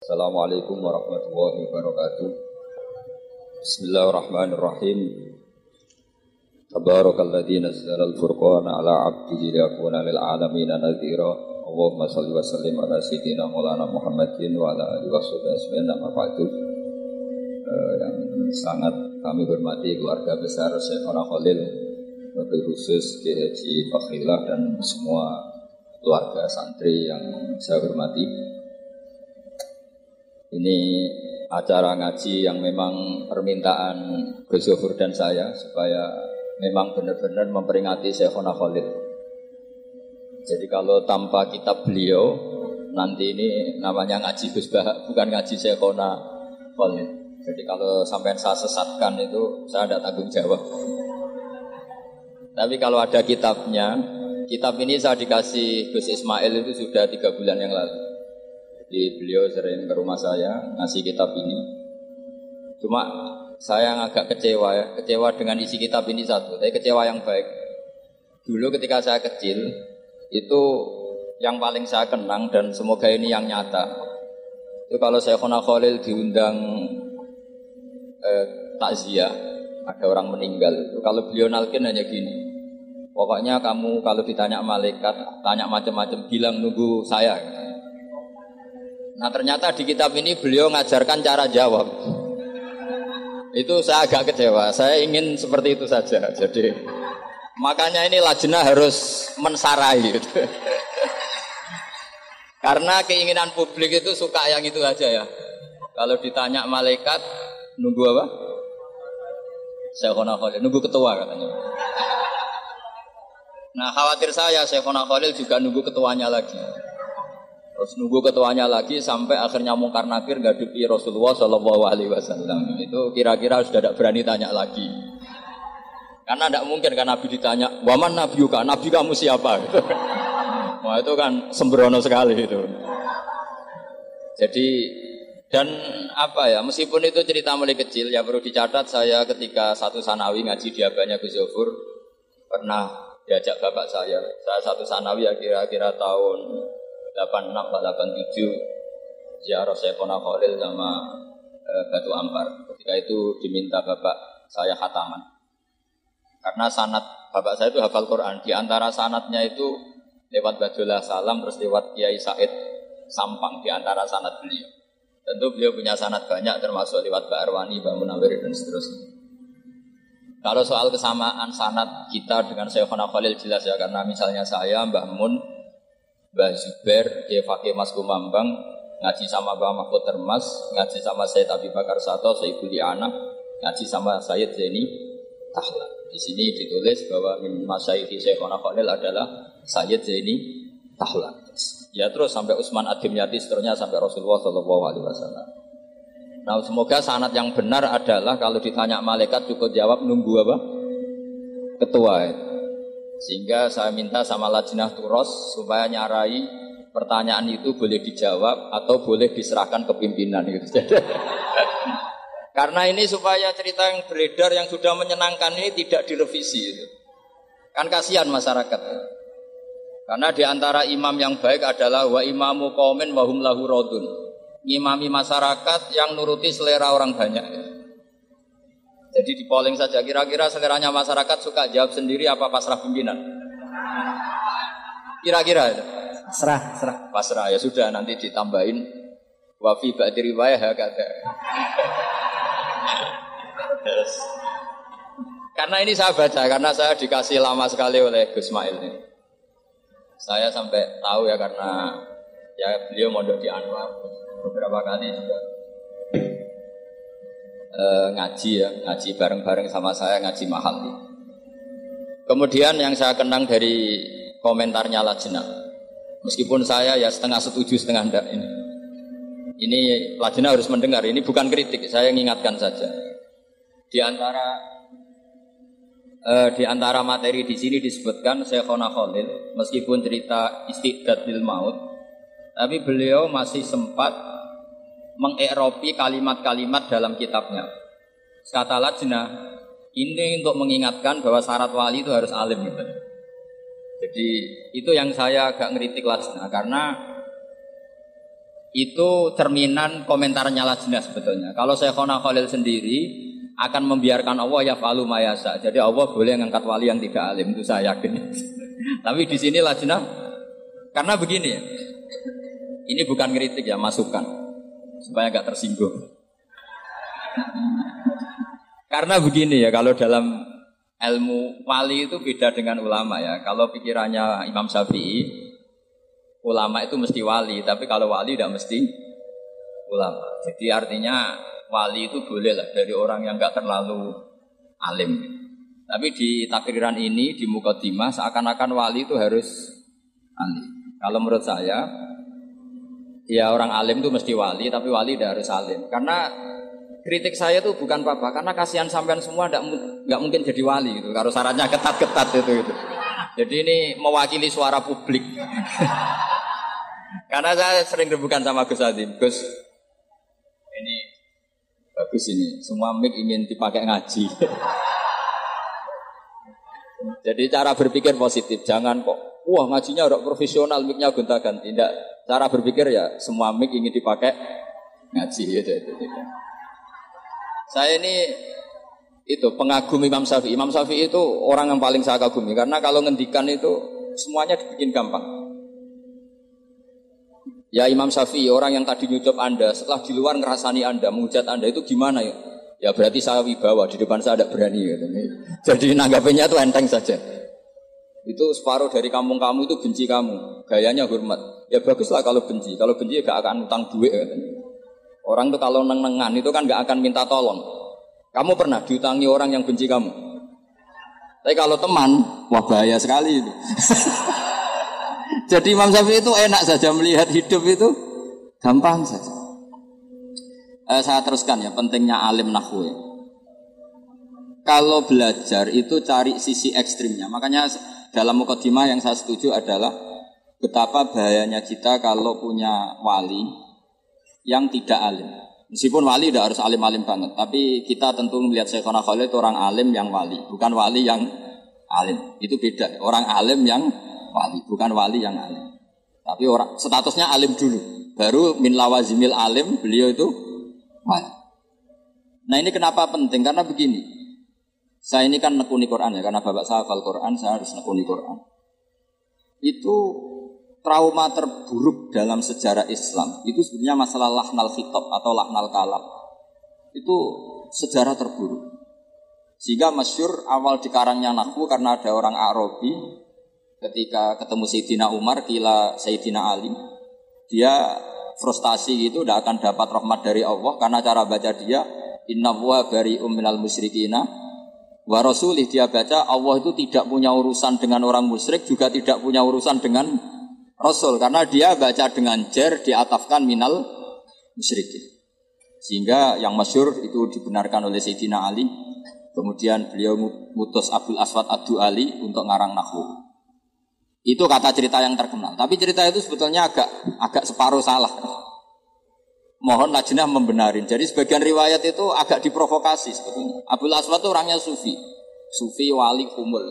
Assalamualaikum warahmatullahi wabarakatuh. Bismillahirrahmanirrahim. Tabarakalladzi nazzala al-furqana ala 'abdihi liyakuna lil 'alamin nadhira. Allahumma shalli wa sallim ala sayyidina Maulana Muhammadin wa ala alihi washabihi ba'du. Uh, yang sangat kami hormati keluarga besar Syekhona Khalil Wabil khusus Kiai Haji Fakhrillah dan semua keluarga santri yang saya hormati. Ini acara ngaji yang memang permintaan Gus dan saya supaya memang benar-benar memperingati Syekhona Khalid. Jadi kalau tanpa kitab beliau nanti ini namanya ngaji Gus bukan ngaji Syekhona Khalid. Jadi kalau sampai saya sesatkan itu saya tidak tanggung jawab. Tapi kalau ada kitabnya, kitab ini saya dikasih Gus Ismail itu sudah tiga bulan yang lalu. Jadi beliau sering ke rumah saya ngasih kitab ini. Cuma saya agak kecewa ya, kecewa dengan isi kitab ini satu, tapi kecewa yang baik. Dulu ketika saya kecil, itu yang paling saya kenang dan semoga ini yang nyata. Itu kalau saya Khona Khalil diundang eh, takziah, ada orang meninggal. Itu kalau beliau nalkin hanya gini. Pokoknya kamu kalau ditanya malaikat, tanya macam-macam, bilang nunggu saya. Nah ternyata di kitab ini beliau ngajarkan cara jawab. Itu saya agak kecewa. Saya ingin seperti itu saja. Jadi makanya ini lajnah harus mensarai. Gitu. Karena keinginan publik itu suka yang itu aja ya. Kalau ditanya malaikat nunggu apa? Saya Khalil nunggu ketua katanya. Nah khawatir saya saya Khalil juga nunggu ketuanya lagi. Terus nunggu ketuanya lagi sampai akhirnya mungkar nakir gadupi Rasulullah Shallallahu Alaihi Wasallam. Itu kira-kira sudah tidak berani tanya lagi. Karena tidak mungkin kan Nabi ditanya, waman Nabi juga, Nabi kamu siapa? Wah itu kan sembrono sekali itu. Jadi dan apa ya, meskipun itu cerita mulai kecil, ya perlu dicatat saya ketika satu sanawi ngaji di abahnya Gus pernah diajak bapak saya. Saya satu sanawi ya kira-kira tahun 86 87 ziarah Syekhona Khalil sama e, Batu Ampar. Ketika itu diminta bapak saya khataman. Karena sanat bapak saya itu hafal Quran. Di antara sanatnya itu lewat Badullah Salam terus lewat Kiai Said Sampang di antara sanat beliau. Tentu beliau punya sanat banyak termasuk lewat Mbak Arwani, Mbak Munawir dan seterusnya. Kalau soal kesamaan sanat kita dengan Syekhona Khalil jelas ya karena misalnya saya Mbah Mun Mbah Fakih Mas Kumambang, ngaji sama Mbah Mahfud Termas, ngaji sama Said Abi Bakar Sato, Sayyidul Anak, ngaji sama Sayyid Zaini Tahla. Di sini ditulis bahwa min masyayikhi Syekhona Khalil adalah Sayyid Zaini Tahla. Ya terus sampai Utsman Adim Yati seterusnya sampai Rasulullah Shallallahu Alaihi Wasallam. Nah semoga sanat yang benar adalah kalau ditanya malaikat cukup jawab nunggu apa? Ketua itu. Sehingga saya minta sama Lajnah Turos supaya nyarai pertanyaan itu boleh dijawab atau boleh diserahkan ke pimpinan gitu. Karena ini supaya cerita yang beredar yang sudah menyenangkan ini tidak direvisi itu. Kan kasihan masyarakat. Karena di antara imam yang baik adalah wa imamu qaumin wa hum lahu radun. Masyarakat yang nuruti selera orang banyak. Jadi di polling saja kira-kira seleranya masyarakat suka jawab sendiri apa pasrah pimpinan? Kira-kira itu. Pasrah, pasrah. Pasrah ya sudah nanti ditambahin wafi ba'di riwayah kata. Yes. Karena ini saya baca, karena saya dikasih lama sekali oleh Gus Mail ini. Saya sampai tahu ya karena ya beliau mondok di Anwar beberapa kali juga e, ngaji ya, ngaji bareng-bareng sama saya ngaji mahal. Kemudian yang saya kenang dari komentarnya Lajna, meskipun saya ya setengah setuju setengah enggak ini. Ini Lajna harus mendengar, ini bukan kritik, saya mengingatkan saja. Di antara e, di antara materi di sini disebutkan Syekhona Khalil, meskipun cerita istidad bil maut, tapi beliau masih sempat mengeropi kalimat-kalimat dalam kitabnya. Kata Lajna, ini untuk mengingatkan bahwa syarat wali itu harus alim gitu. Jadi itu yang saya agak ngeritik Lajna karena itu cerminan komentarnya Lajnah sebetulnya. Kalau saya Khona Khalil sendiri akan membiarkan Allah ya falu mayasa. Jadi Allah boleh ngangkat wali yang tidak alim itu saya yakin. Tapi di sini Lajnah karena begini. Ini bukan kritik ya, masukan supaya gak tersinggung. Karena begini ya, kalau dalam ilmu wali itu beda dengan ulama ya. Kalau pikirannya Imam Syafi'i, ulama itu mesti wali, tapi kalau wali tidak mesti ulama. Jadi artinya wali itu boleh lah dari orang yang nggak terlalu alim. Tapi di takriran ini di Mukaddimah seakan-akan wali itu harus alim. Kalau menurut saya ya orang alim itu mesti wali, tapi wali tidak harus alim. Karena kritik saya itu bukan apa-apa karena kasihan sampean semua nggak mungkin jadi wali gitu kalau syaratnya ketat-ketat itu itu jadi ini mewakili suara publik. Karena saya sering rebukan sama Gus Adim Gus ini bagus ini. Semua mic ingin dipakai ngaji. Jadi cara berpikir positif jangan kok wah ngajinya udah profesional micnya gonta ganti tidak cara berpikir ya semua mic ingin dipakai ngaji gitu, itu, itu, itu. Saya ini itu pengagum Imam Syafi'i. Imam Syafi'i itu orang yang paling saya kagumi karena kalau ngendikan itu semuanya dibikin gampang. Ya Imam Syafi'i orang yang tadi nyucap Anda setelah di luar ngerasani Anda, menghujat Anda itu gimana ya? Ya berarti saya wibawa di depan saya ada berani gitu. Jadi nanggapinya itu enteng saja. Itu separuh dari kampung kamu itu benci kamu, gayanya hormat. Ya baguslah kalau benci. Kalau benci ya gak akan utang duit katanya. Orang tuh kalau neng-nengan itu kan nggak akan minta tolong. Kamu pernah diutangi orang yang benci kamu? Tapi kalau teman, wah bahaya sekali itu. Jadi Imam Syafi'i itu enak saja melihat hidup itu gampang saja. Eh, saya teruskan ya pentingnya alim nahwu ya. Kalau belajar itu cari sisi ekstrimnya. Makanya dalam mukadimah yang saya setuju adalah betapa bahayanya kita kalau punya wali yang tidak alim. Meskipun wali tidak harus alim-alim banget, tapi kita tentu melihat Syekhona Khalid itu orang alim yang wali, bukan wali yang alim. Itu beda. Orang alim yang wali, bukan wali yang alim. Tapi orang statusnya alim dulu, baru min lawazimil alim beliau itu wali. Nah ini kenapa penting? Karena begini, saya ini kan nekuni Quran ya, karena bapak saya hafal Quran, saya harus nekuni Quran. Itu trauma terburuk dalam sejarah Islam itu sebenarnya masalah lahnal khitab atau lahnal kalam. Itu sejarah terburuk. Sehingga masyur awal dikarangnya Nahwu karena ada orang Arabi ketika ketemu Sayyidina Umar, kila Sayyidina Ali, dia frustasi gitu tidak akan dapat rahmat dari Allah karena cara baca dia inna wa bari minal musyrikina wa rasulih dia baca Allah itu tidak punya urusan dengan orang musyrik juga tidak punya urusan dengan Rasul karena dia baca dengan jer diatafkan minal musyrikin. Sehingga yang masyur itu dibenarkan oleh Sayyidina Ali. Kemudian beliau mutus Abdul Aswad Adu Ali untuk ngarang nahwu. Itu kata cerita yang terkenal. Tapi cerita itu sebetulnya agak agak separuh salah. Mohon lajnah membenarin. Jadi sebagian riwayat itu agak diprovokasi sebetulnya. Abdul Aswad itu orangnya sufi. Sufi wali kumul.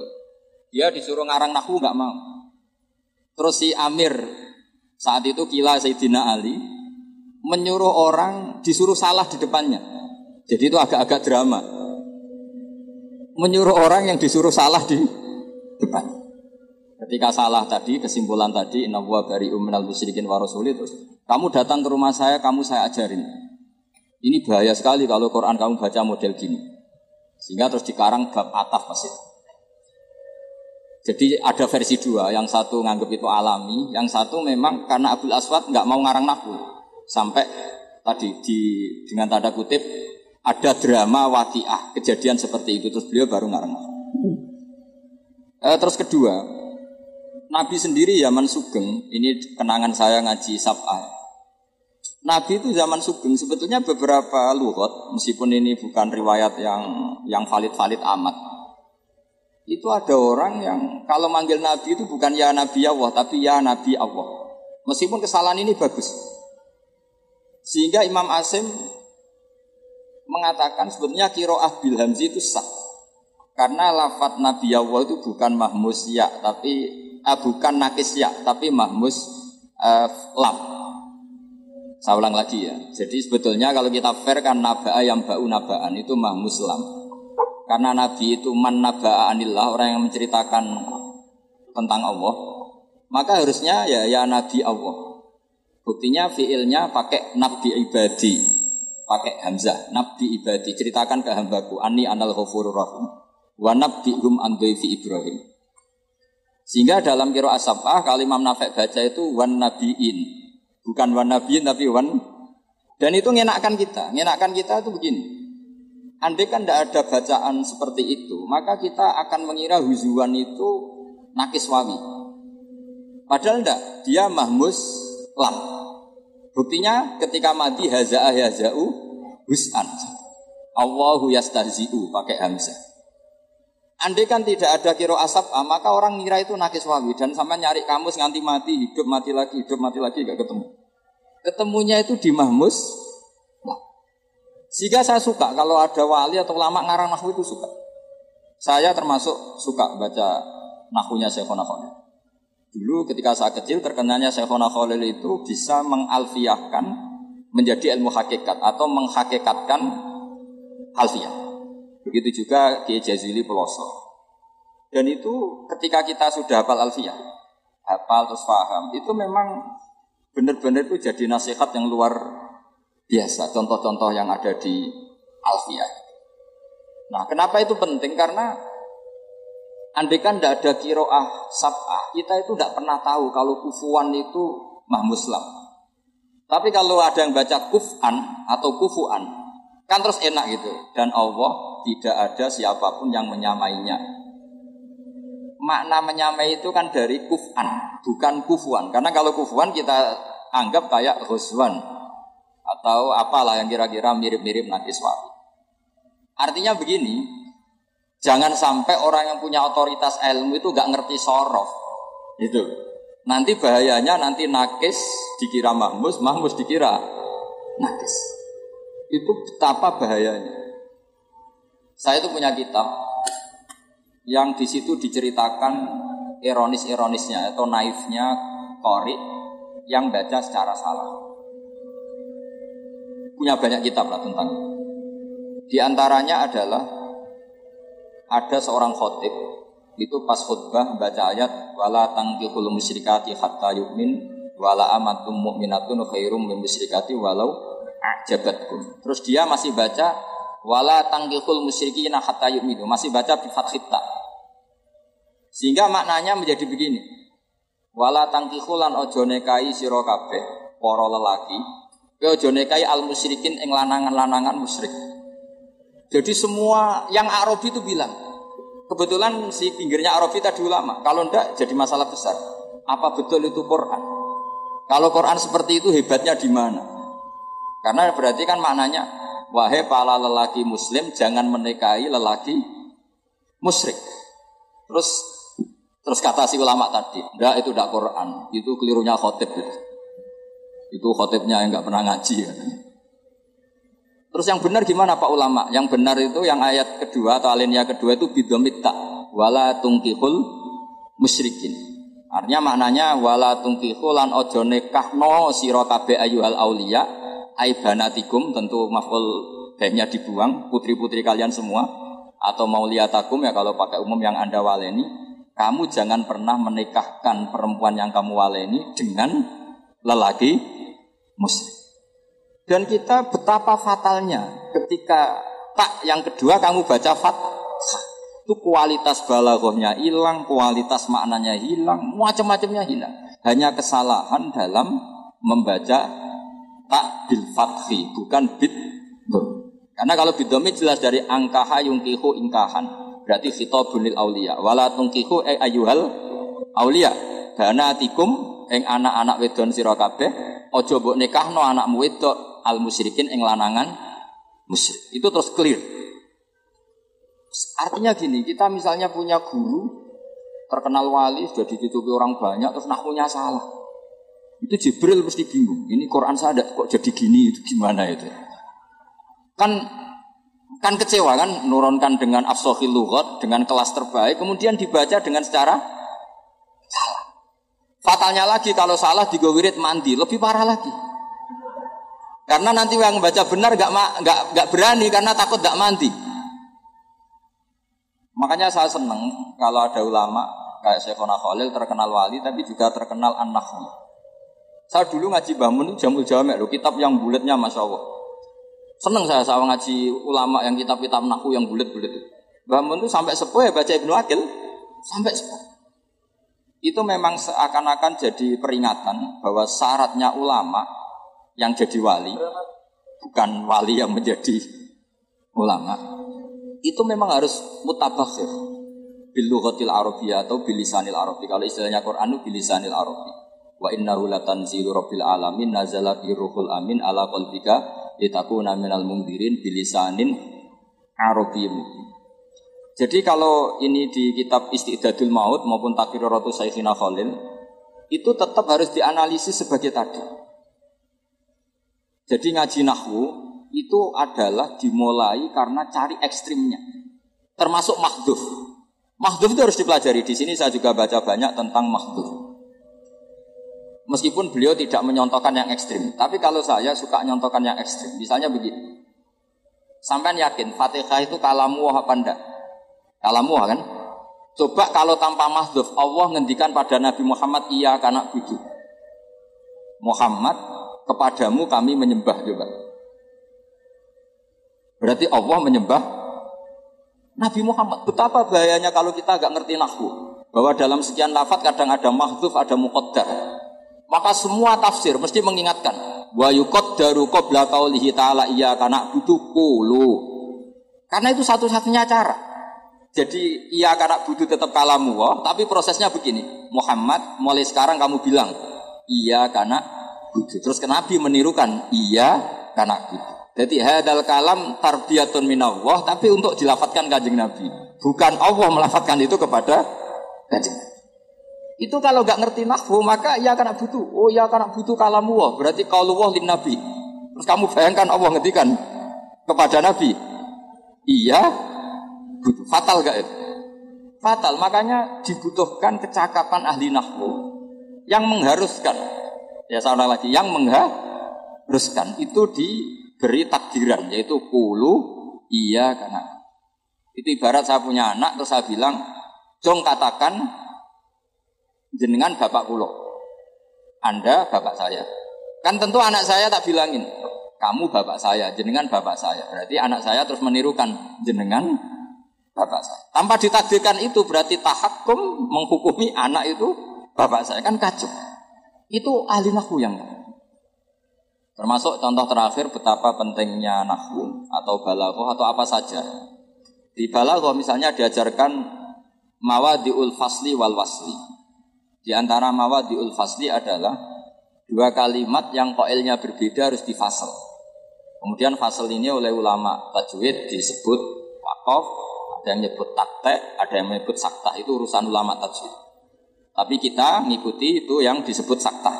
Dia disuruh ngarang nahwu nggak mau. Terus si Amir saat itu kila Sayyidina Ali menyuruh orang disuruh salah di depannya. Jadi itu agak-agak drama. Menyuruh orang yang disuruh salah di depan. Ketika salah tadi, kesimpulan tadi, inna wa bari umminal musyrikin wa rasuli, terus kamu datang ke rumah saya, kamu saya ajarin. Ini bahaya sekali kalau Quran kamu baca model gini. Sehingga terus dikarang bab ataf pasti. Jadi ada versi dua, yang satu nganggap itu alami, yang satu memang karena Abdul Aswad nggak mau ngarang nahu. Sampai tadi di dengan tanda kutip ada drama watiah kejadian seperti itu terus beliau baru ngarang. Eh, terus kedua, Nabi sendiri zaman Sugeng, ini kenangan saya ngaji Sab'ah. Nabi itu zaman Sugeng sebetulnya beberapa luhut, meskipun ini bukan riwayat yang yang valid-valid amat itu ada orang yang kalau manggil Nabi itu bukan ya Nabi Allah, tapi ya Nabi Allah. Meskipun kesalahan ini bagus. Sehingga Imam Asim mengatakan sebetulnya kiroah bil hamzi itu sah. Karena lafat Nabi Allah itu bukan mahmus ya, tapi eh, bukan nakis ya, tapi mahmus eh, lam. Saya ulang lagi ya. Jadi sebetulnya kalau kita fair kan naba'a yang ba'u naba'an itu mah muslam. Karena Nabi itu man naba'a anillah, orang yang menceritakan tentang Allah. Maka harusnya ya ya Nabi Allah. Buktinya fiilnya pakai Nabi ibadi. Pakai Hamzah. Nabi ibadi. Ceritakan ke hambaku. Ani anal ghafurur rahim. Wa nabbi'hum an Ibrahim. Sehingga dalam kiro asabah kalau Imam Nafek baca itu wan nabiin Bukan wan nabi tapi wan dan itu ngenakkan kita. Ngenakkan kita itu begini. Andai kan tidak ada bacaan seperti itu, maka kita akan mengira huzuan itu nakis wawi. Padahal tidak, dia mahmus lam. Buktinya ketika mati haza'ah haza'u hus'an. Allahu yastahzi'u pakai hamzah. Andai kan tidak ada kiro asap, maka orang ngira itu nakis wawi dan sama nyari kamus nganti mati, hidup mati lagi, hidup mati lagi gak ketemu. Ketemunya itu di Mahmus. Sehingga saya suka kalau ada wali atau lama ngarang nahu itu suka. Saya termasuk suka baca nahunya Syekhona Khalil. Dulu ketika saya kecil terkenalnya Syekhona Khalil itu bisa mengalfiahkan menjadi ilmu hakikat atau menghakikatkan alfiah. Begitu juga Kiai Jazili Peloso. Dan itu ketika kita sudah hafal alfiah, hafal terus paham, itu memang benar-benar itu jadi nasihat yang luar biasa. Contoh-contoh yang ada di Alfiah. Nah, kenapa itu penting? Karena andai kan tidak ada kiroah sab'ah, kita itu tidak pernah tahu kalau kufuan itu mahmuslam. Tapi kalau ada yang baca kufan atau kufuan, kan terus enak gitu. Dan Allah tidak ada siapa pun yang menyamainya. Makna menyamai itu kan dari kufan, bukan kufuan. Karena kalau kufuan kita anggap kayak huswan atau apalah yang kira-kira mirip-mirip nanti suami. Artinya begini, jangan sampai orang yang punya otoritas ilmu itu gak ngerti sorof. Itu. Nanti bahayanya nanti nakis dikira mahmus, mahmus dikira nakis. Itu betapa bahayanya. Saya itu punya kitab yang di situ diceritakan ironis-ironisnya atau naifnya Kori yang baca secara salah. Punya banyak kitab lah tentang Di antaranya adalah ada seorang khotib itu pas khutbah baca ayat wala tangkihul musyrikati hatta yu'min wala amatum mu'minatun khairum min musyrikati walau ajabatkum. Terus dia masih baca wala tangkihul musyrikina hatta yu'minu, masih baca bi fathita. Sehingga maknanya menjadi begini. Wala tangkihulan ojo nekai sira kabeh para lelaki. Kowe ojo nekai al musyrikin ing lanangan-lanangan musyrik. Jadi semua yang Arabi itu bilang, kebetulan si pinggirnya Arabi tadi ulama. Kalau ndak jadi masalah besar. Apa betul itu Quran? Kalau Quran seperti itu hebatnya di mana? Karena berarti kan maknanya wahai para lelaki muslim jangan menikahi lelaki musyrik. Terus Terus kata si ulama tadi, enggak itu tidak Quran, itu kelirunya khotib itu. Itu khotibnya yang nggak pernah ngaji ya. Terus yang benar gimana Pak ulama? Yang benar itu yang ayat kedua atau alinea kedua itu bidomita wala tungkihul musyrikin. Artinya maknanya wala tungkihul lan ojo nekahno sira kabeh ayyuhal auliya aibanatikum tentu maful baiknya dibuang putri-putri kalian semua atau mauliyatakum ya kalau pakai umum yang Anda waleni kamu jangan pernah menikahkan perempuan yang kamu waleni dengan lelaki muslim. Dan kita betapa fatalnya ketika tak yang kedua kamu baca fat itu kualitas balaghahnya hilang, kualitas maknanya hilang, macam-macamnya hilang. Hanya kesalahan dalam membaca tak bil fathi, bukan bid. Karena kalau bidomi jelas dari angkaha yungkihu ingkahan. Berarti khitabun lil aulia. Wala tungkihu e ayuhal aulia. Banatikum ing anak-anak wedon sira kabeh aja mbok nikahno anakmu wedok al musyrikin ing lanangan musyrik. Itu terus clear. Artinya gini, kita misalnya punya guru terkenal wali sudah ditutupi orang banyak terus nahunya salah. Itu Jibril mesti bingung. Ini Quran saya kok jadi gini itu gimana itu? Kan kan kecewa kan nurunkan dengan afsohil lughat dengan kelas terbaik kemudian dibaca dengan secara salah fatalnya lagi kalau salah digowirit mandi lebih parah lagi Karena nanti yang baca benar gak, gak, gak berani karena takut gak mandi. Makanya saya seneng kalau ada ulama kayak Syekhona Khalil terkenal wali tapi juga terkenal an -nahwi. Saya dulu ngaji Bahmun itu Jamul Jamek loh, kitab yang bulatnya Masya Allah. Seneng saya sama ngaji ulama yang kitab-kitab nahu yang bulat-bulat. Bahmun itu sampai sepuh ya baca Ibnu Akil, sampai sepuh. Itu memang seakan-akan jadi peringatan bahwa syaratnya ulama yang jadi wali, bukan wali yang menjadi ulama, itu memang harus mutabakhir bilughatil arabiyah atau bilisanil arabi. Kalau istilahnya Quran itu bilisanil arabi. Wa innahu latanzilu rabbil alamin nazala bi ruhul amin ala qalbika litakuna minal mundirin bilisanin arabiyyin Jadi kalau ini di kitab Istidadul Maut maupun Takriratu Saikhina Khalil itu tetap harus dianalisis sebagai tadi. Jadi ngaji nahwu itu adalah dimulai karena cari ekstrimnya. Termasuk mahduf. Mahduf itu harus dipelajari. Di sini saya juga baca banyak tentang mahduf. Meskipun beliau tidak menyontohkan yang ekstrim. Tapi kalau saya suka menyontohkan yang ekstrim. Misalnya begini. Sampai yakin Fatihah itu kalamu apa enggak? Kalamu kan? Coba kalau tanpa mahduf Allah ngendikan pada Nabi Muhammad iya karena budu. Muhammad kepadamu kami menyembah juga. Berarti Allah menyembah Nabi Muhammad. Betapa bahayanya kalau kita agak ngerti nahwu. Bahwa dalam sekian lafat kadang ada mahdzuf, ada muqaddar. Maka semua tafsir mesti mengingatkan. Wa yuqaddaru qabla qaulihi ta'ala iya karena butuh kulu. Karena itu satu-satunya cara. Jadi iya karena butuh tetap kalamu, tapi prosesnya begini. Muhammad mulai sekarang kamu bilang iya karena butuh. Terus ke menirukan iya karena butuh. Jadi hadal kalam tarbiyatun minallah tapi untuk dilafatkan kanjeng Nabi. Bukan Allah melafatkan itu kepada kanjeng Itu kalau nggak ngerti nahwu maka ya karena butuh. Oh ya karena butuh kalamu wah. Berarti kalau wah lin Nabi. Terus kamu bayangkan Allah ngetikan kepada Nabi. Iya butuh. Fatal gak itu? Fatal. Makanya dibutuhkan kecakapan ahli nahwu yang mengharuskan Ya saudara lagi yang mengharuskan itu diberi takdiran yaitu kulu iya karena. Itu ibarat saya punya anak terus saya bilang jong katakan jenengan bapak kulo anda bapak saya. Kan tentu anak saya tak bilangin kamu bapak saya jenengan bapak saya. Berarti anak saya terus menirukan jenengan bapak saya. Tanpa ditakdirkan itu berarti tahakum menghukumi anak itu bapak saya. Kan kacau. Itu ahli nahwu yang Termasuk contoh terakhir betapa pentingnya nahwu atau balaghah atau apa saja. Di balaghah misalnya diajarkan mawadiul fasli wal wasli. Di antara mawadiul fasli adalah dua kalimat yang koilnya berbeda harus difasal. Kemudian fasal ini oleh ulama tajwid disebut wakof, ada yang menyebut taktek, ada yang menyebut saktah itu urusan ulama tajwid. Tapi kita ngikuti itu yang disebut sakta.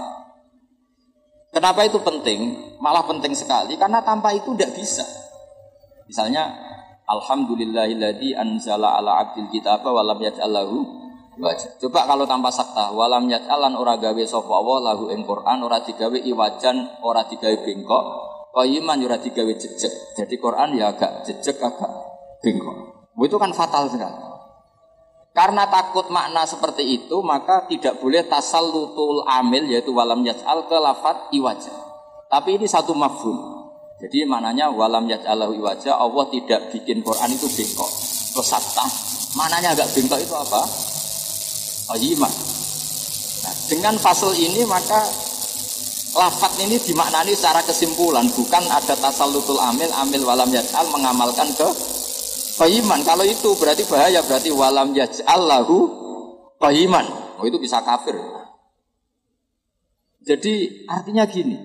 Kenapa itu penting? Malah penting sekali karena tanpa itu tidak bisa. Misalnya Alhamdulillahilladzi anzala ala abdil kitab wa lam yaj'allahu Coba kalau tanpa sakta walam yaj'alan ora gawe sapa Allah lahu ing Quran ora digawe iwajan ora digawe bengkok iman ora digawe jejeg. Jadi Quran ya agak jejeg agak bengkok. Itu kan fatal sekali. Karena takut makna seperti itu, maka tidak boleh tasallutul amil yaitu walam yaj'al ke lafat iwaja. Tapi ini satu mafhum. Jadi maknanya walam yaj'alahu iwaja, Allah tidak bikin Quran itu bengkok. Sabta, maknanya agak bengkok itu apa? Ayimah. Nah, dengan fasal ini maka lafat ini dimaknani secara kesimpulan, bukan ada tasallutul amil, amil walam yaj'al mengamalkan ke Fahiman kalau itu berarti bahaya berarti walam yaj'al lahu fahiman. Oh itu bisa kafir. Jadi artinya gini.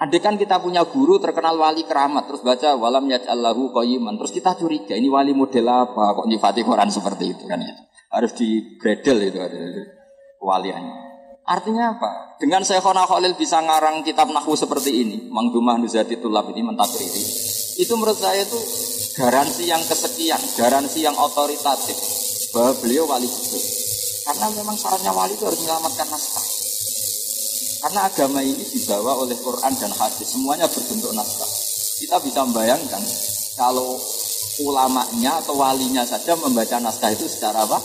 Andai kan kita punya guru terkenal wali keramat terus baca walam yaj'al lahu fahiman terus kita curiga ini wali model apa kok nyifati Quran seperti itu kan ya. Harus di gradel itu ada waliannya. Artinya apa? Dengan Syekhona Khalil bisa ngarang kitab nahwu seperti ini, Mangdumah Nuzati Tulab ini mentakriri. Itu menurut saya itu garansi yang kesekian, garansi yang otoritatif bahwa beliau wali betul. Karena memang syaratnya wali itu harus menyelamatkan naskah. Karena agama ini dibawa oleh Quran dan hadis, semuanya berbentuk naskah. Kita bisa membayangkan kalau ulamanya atau walinya saja membaca naskah itu secara apa?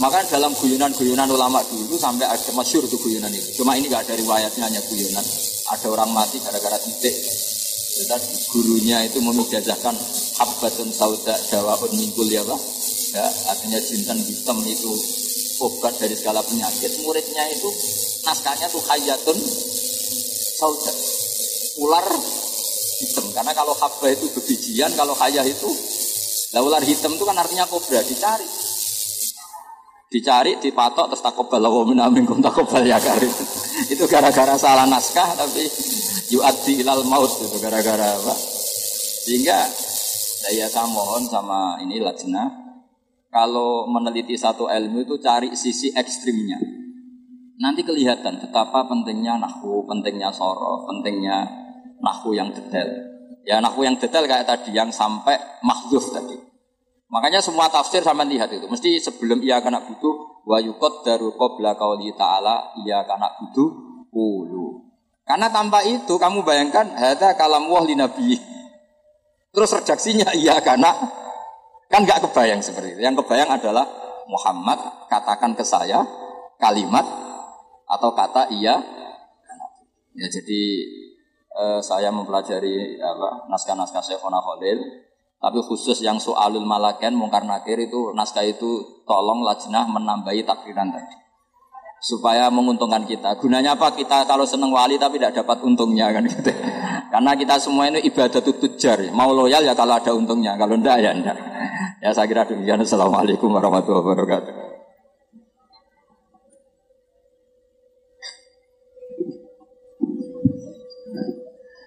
Maka dalam guyonan-guyonan ulama dulu sampai ada masyur itu guyonan itu. Cuma ini gak ada riwayatnya hanya guyonan. Ada orang mati gara-gara titik. Tadi gurunya itu memijazahkan habbatun sauda dawaun mingkul ya pak. Ya, artinya jintan hitam itu obat dari segala penyakit. Muridnya itu naskahnya tuh hayatun sauda. Ular hitam. Karena kalau habba itu bebijian, kalau hayah itu lah ular hitam itu kan artinya kobra dicari dicari, dipatok, terus takobal wa minkum takobal ya karim. itu gara-gara salah naskah tapi yu'addi ilal maut itu gara-gara apa? Sehingga saya saya mohon sama ini lajnah kalau meneliti satu ilmu itu cari sisi ekstrimnya. Nanti kelihatan betapa pentingnya nahwu, pentingnya soro, pentingnya nahwu yang detail. Ya nahwu yang detail kayak tadi yang sampai mahdzuf tadi. Makanya semua tafsir sama lihat itu. Mesti sebelum ia kena butuh wa yukot daru qabla ta'ala ia kena butuh ulu. Karena tanpa itu kamu bayangkan ada kalam wah li nabi. Terus redaksinya iya karena kan nggak kebayang seperti itu. Yang kebayang adalah Muhammad katakan ke saya kalimat atau kata iya. Ya jadi eh, saya mempelajari apa naskah-naskah Syekhona Khalil tapi khusus yang soalul malaken mungkar nakir itu naskah itu tolong lajnah menambahi takdiran tadi. Supaya menguntungkan kita. Gunanya apa? Kita kalau seneng wali tapi tidak dapat untungnya kan gitu. Karena kita semua ini ibadah tujar. Mau loyal ya kalau ada untungnya. Kalau enggak ya enggak. Ya saya kira demikian. Assalamualaikum warahmatullahi wabarakatuh.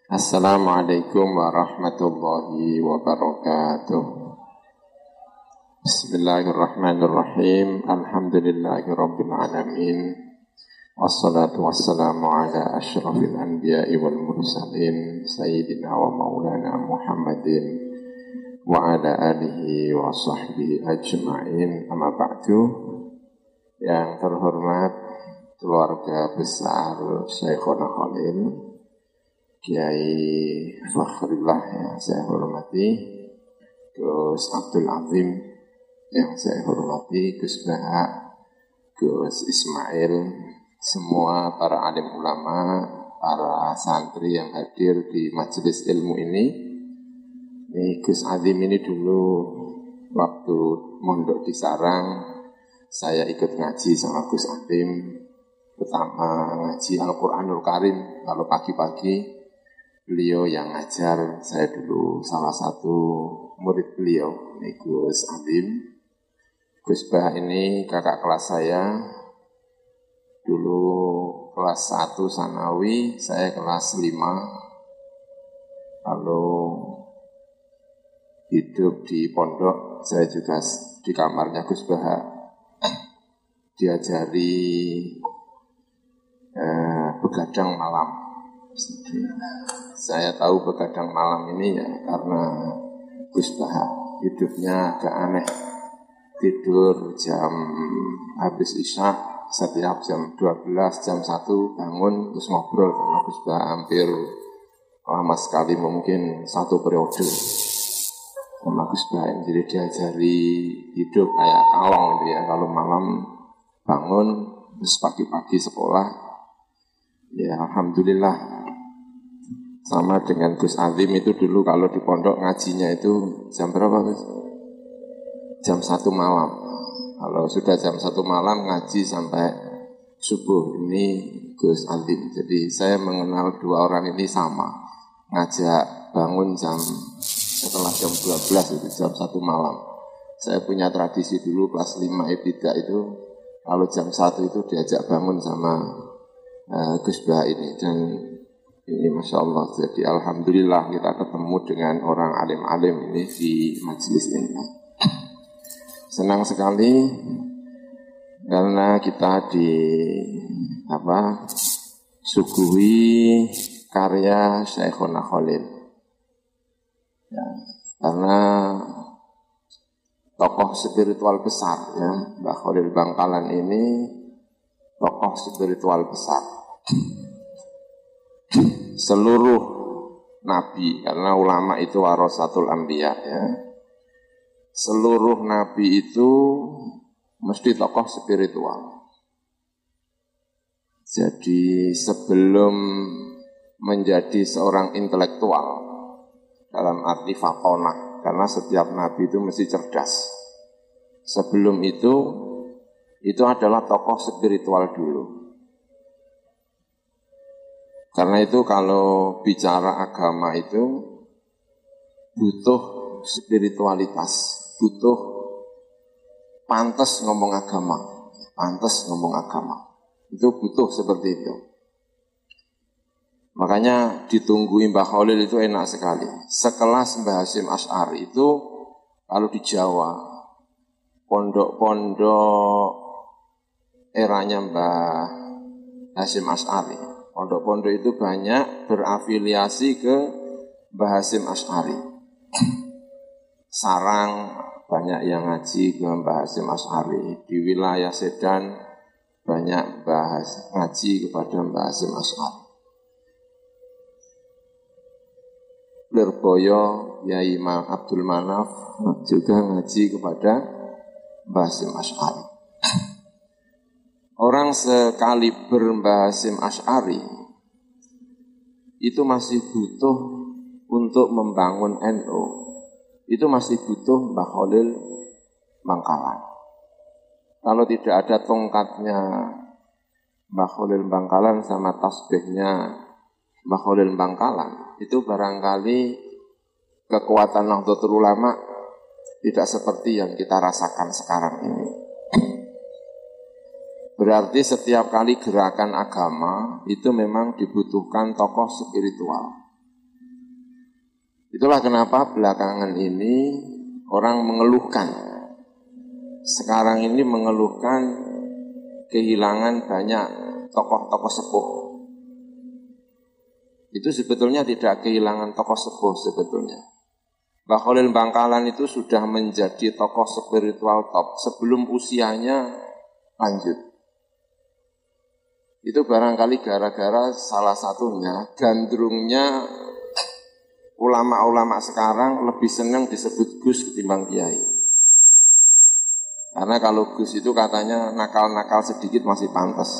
Assalamualaikum warahmatullahi wabarakatuh Bismillahirrahmanirrahim. Alhamdulillahi rabbil alamin. Wassalatu wassalamu ala ashrafil anbiya'i wal mursalin Sayyidina wa maulana Muhammadin Wa ala alihi wa sahbihi ajma'in. Amma ba'du. Yang terhormat keluarga besar Syekhona Khalil Kiai Fakhrillah yang saya hormati, Gus Abdul Azim yang saya hormati, Gus Baha, Gus Ismail, semua para alim ulama, para santri yang hadir di majelis ilmu ini. Ini Gus Azim ini dulu waktu mondok di Sarang, saya ikut ngaji sama Gus Azim, pertama ngaji Al-Quranul Karim, kalau pagi-pagi. Beliau yang ngajar saya dulu salah satu murid beliau ini Gus Adim Gus Bah ini kakak kelas saya. Dulu kelas 1 Sanawi saya kelas 5 lalu hidup di pondok saya juga di kamarnya Gus Bah diajari eh, begadang malam. Saya tahu begadang malam ini ya karena Gus hidupnya agak aneh. Tidur jam habis isya setiap jam 12, jam 1 bangun terus ngobrol karena Baha hampir lama sekali mungkin satu periode. Sama Gus jadi diajari hidup kayak kalong dia. Kalau malam bangun terus pagi-pagi sekolah ya Alhamdulillah. Sama dengan Gus Azim itu dulu kalau di pondok ngajinya itu jam berapa Gus? Jam satu malam. Kalau sudah jam satu malam ngaji sampai subuh ini Gus Azim. Jadi saya mengenal dua orang ini sama. Ngajak bangun jam setelah jam 12 itu jam satu malam. Saya punya tradisi dulu kelas 5 Ebida itu kalau jam satu itu diajak bangun sama uh, Gus Bah ini dan ini Masya Allah, jadi Alhamdulillah kita ketemu dengan orang alim-alim ini di majelis ini. Senang sekali karena kita di apa suguhi karya Syekhona Khalil. Ya, karena tokoh spiritual besar ya Mbak Khalil Bangkalan ini tokoh spiritual besar. Seluruh nabi, karena ulama itu warasatul anbiya ya. Seluruh nabi itu mesti tokoh spiritual. Jadi sebelum menjadi seorang intelektual dalam arti fakonah, karena setiap nabi itu mesti cerdas. Sebelum itu, itu adalah tokoh spiritual dulu. Karena itu kalau bicara agama itu butuh spiritualitas, butuh pantas ngomong agama, pantas ngomong agama. Itu butuh seperti itu. Makanya ditunggu Mbah Khalil itu enak sekali. Sekelas Mbah Hasim Ash'ari itu kalau di Jawa, pondok-pondok eranya Mbah Hasim Ash'ari. Pondok-pondok itu banyak berafiliasi ke Mbah Hasim Ash'ari. Sarang banyak yang ngaji ke Mbah Hasim Ash'ari. Di wilayah Sedan banyak bahas ngaji kepada Mbah Hasim Ash'ari. Lirboyo Yai Abdul Manaf juga ngaji kepada Basim Ash'ari. Orang sekali berbasim Ash'ari itu masih butuh untuk membangun NU. Itu masih butuh Mbah Khalil Bangkalan. Kalau tidak ada tongkatnya Mbah Khalil Bangkalan sama tasbihnya Mbah Khalil Bangkalan, itu barangkali kekuatan Nahdlatul Ulama tidak seperti yang kita rasakan sekarang ini. Berarti setiap kali gerakan agama itu memang dibutuhkan tokoh spiritual. Itulah kenapa belakangan ini orang mengeluhkan. Sekarang ini mengeluhkan kehilangan banyak tokoh-tokoh sepuh itu sebetulnya tidak kehilangan tokoh sepuh sebetulnya. Mbah Khalil Bangkalan itu sudah menjadi tokoh spiritual top sebelum usianya lanjut. Itu barangkali gara-gara salah satunya gandrungnya ulama-ulama sekarang lebih senang disebut Gus ketimbang Kiai. Karena kalau Gus itu katanya nakal-nakal sedikit masih pantas.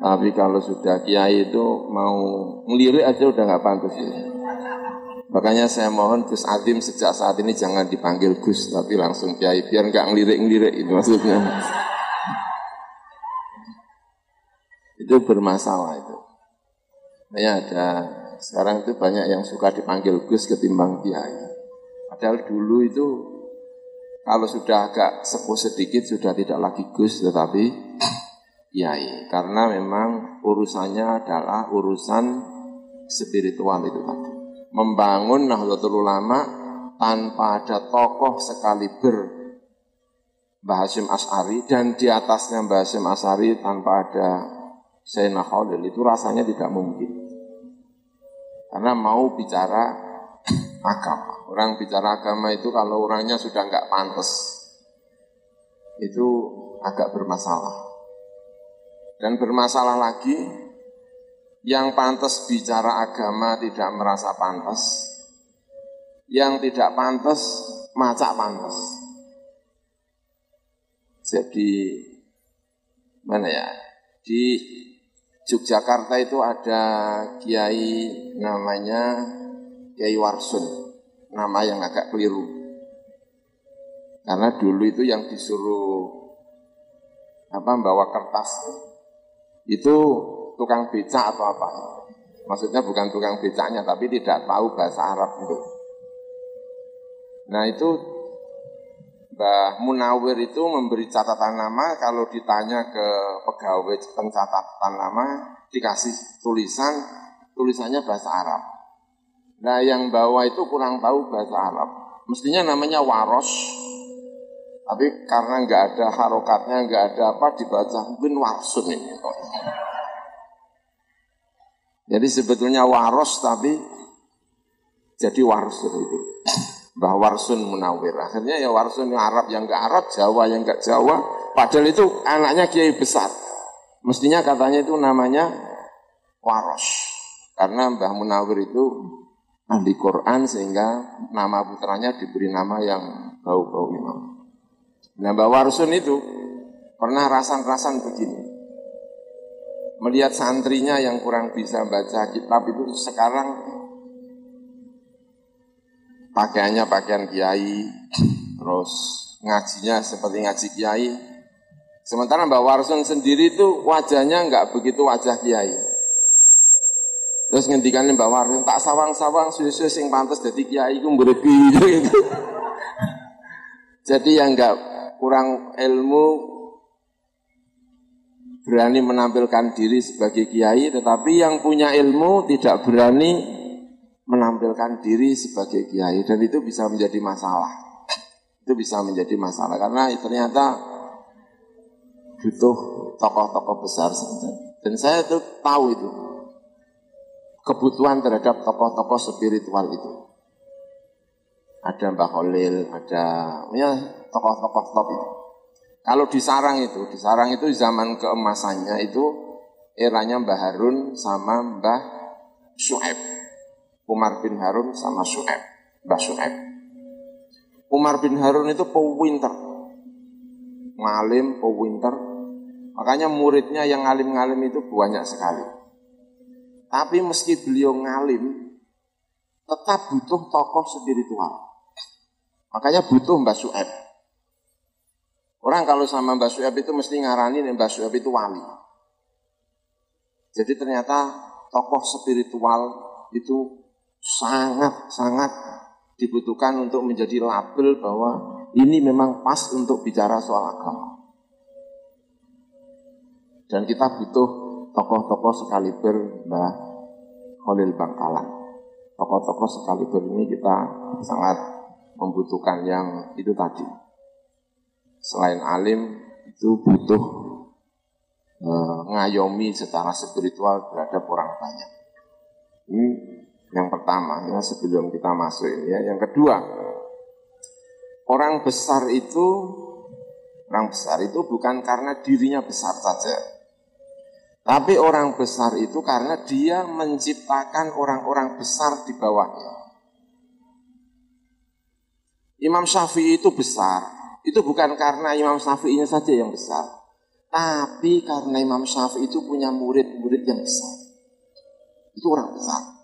Tapi kalau sudah kiai itu mau ngelirik aja udah nggak pantas ya. Makanya saya mohon Gus Adim sejak saat ini jangan dipanggil Gus tapi langsung kiai biar nggak ngelirik-ngelirik itu maksudnya. itu bermasalah itu. Ya ada sekarang itu banyak yang suka dipanggil Gus ketimbang kiai. Padahal dulu itu kalau sudah agak sepuh sedikit sudah tidak lagi Gus tetapi kiai karena memang urusannya adalah urusan spiritual itu tadi. Membangun Nahdlatul Ulama tanpa ada tokoh sekaliber Mbah Hashim As'ari dan di atasnya Mbah As'ari tanpa ada Sayyidina Khalil itu rasanya tidak mungkin. Karena mau bicara agama. Orang bicara agama itu kalau orangnya sudah nggak pantas, itu agak bermasalah. Dan bermasalah lagi, yang pantas bicara agama tidak merasa pantas, yang tidak pantas macak pantas. Jadi mana ya? Di Yogyakarta itu ada kiai namanya Kiai Warsun, nama yang agak keliru. Karena dulu itu yang disuruh apa bawa kertas itu tukang becak atau apa? Maksudnya bukan tukang becaknya, tapi tidak tahu bahasa Arab itu. Nah itu Mbah Munawir itu memberi catatan nama, kalau ditanya ke pegawai pencatatan nama, dikasih tulisan, tulisannya bahasa Arab. Nah yang bawa itu kurang tahu bahasa Arab. Mestinya namanya waros, tapi karena nggak ada harokatnya, nggak ada apa, dibaca mungkin warsun ini. Jadi sebetulnya waros tapi jadi waros itu. Mbah Warsun Munawir. Akhirnya ya Warsun yang Arab yang enggak Arab, Jawa yang enggak Jawa. Padahal itu anaknya kiai besar. Mestinya katanya itu namanya Waros. Karena Mbah Munawir itu ahli Quran sehingga nama putranya diberi nama yang bau-bau imam. Nah Mbah Warsun itu pernah rasan-rasan begini. Melihat santrinya yang kurang bisa baca kitab itu sekarang pakaiannya pakaian kiai, terus ngajinya seperti ngaji kiai. Sementara Mbak Warsun sendiri itu wajahnya nggak begitu wajah kiai. Terus ngendikan Mbak Warsun tak sawang-sawang susu sing pantas jadi kiai ku gitu. Jadi yang nggak kurang ilmu berani menampilkan diri sebagai kiai, tetapi yang punya ilmu tidak berani menampilkan diri sebagai kiai, dan itu bisa menjadi masalah. Itu bisa menjadi masalah karena ternyata butuh tokoh-tokoh besar. Dan saya itu tahu itu kebutuhan terhadap tokoh-tokoh spiritual itu. Ada Mbah Khalil, ada ya tokoh-tokoh top itu. Kalau di sarang itu, di sarang itu zaman keemasannya itu eranya Mbah Harun sama Mbah Su'eb. Umar bin Harun sama Su'eb, Mbah Su'eb. Umar bin Harun itu pewinter. Ngalim, pewinter. Makanya muridnya yang ngalim-ngalim itu banyak sekali. Tapi meski beliau ngalim, tetap butuh tokoh spiritual. Makanya butuh Mbah Su'eb. Orang kalau sama Mbak Sueb itu mesti ngarani Mbak Sueb itu wali. Jadi ternyata tokoh spiritual itu sangat-sangat dibutuhkan untuk menjadi label bahwa ini memang pas untuk bicara soal agama. Dan kita butuh tokoh-tokoh sekaliber Mbah Khalil Bangkalan. Tokoh-tokoh sekaliber ini kita sangat membutuhkan yang itu tadi selain alim itu butuh e, ngayomi secara spiritual terhadap orang banyak. Ini yang pertama ya sebelum kita masuk ini ya. Yang kedua, orang besar itu orang besar itu bukan karena dirinya besar saja. Tapi orang besar itu karena dia menciptakan orang-orang besar di bawahnya. Imam Syafi'i itu besar, itu bukan karena Imam Syafi'inya saja yang besar, tapi karena Imam Syafi'i itu punya murid-murid yang besar. Itu orang besar.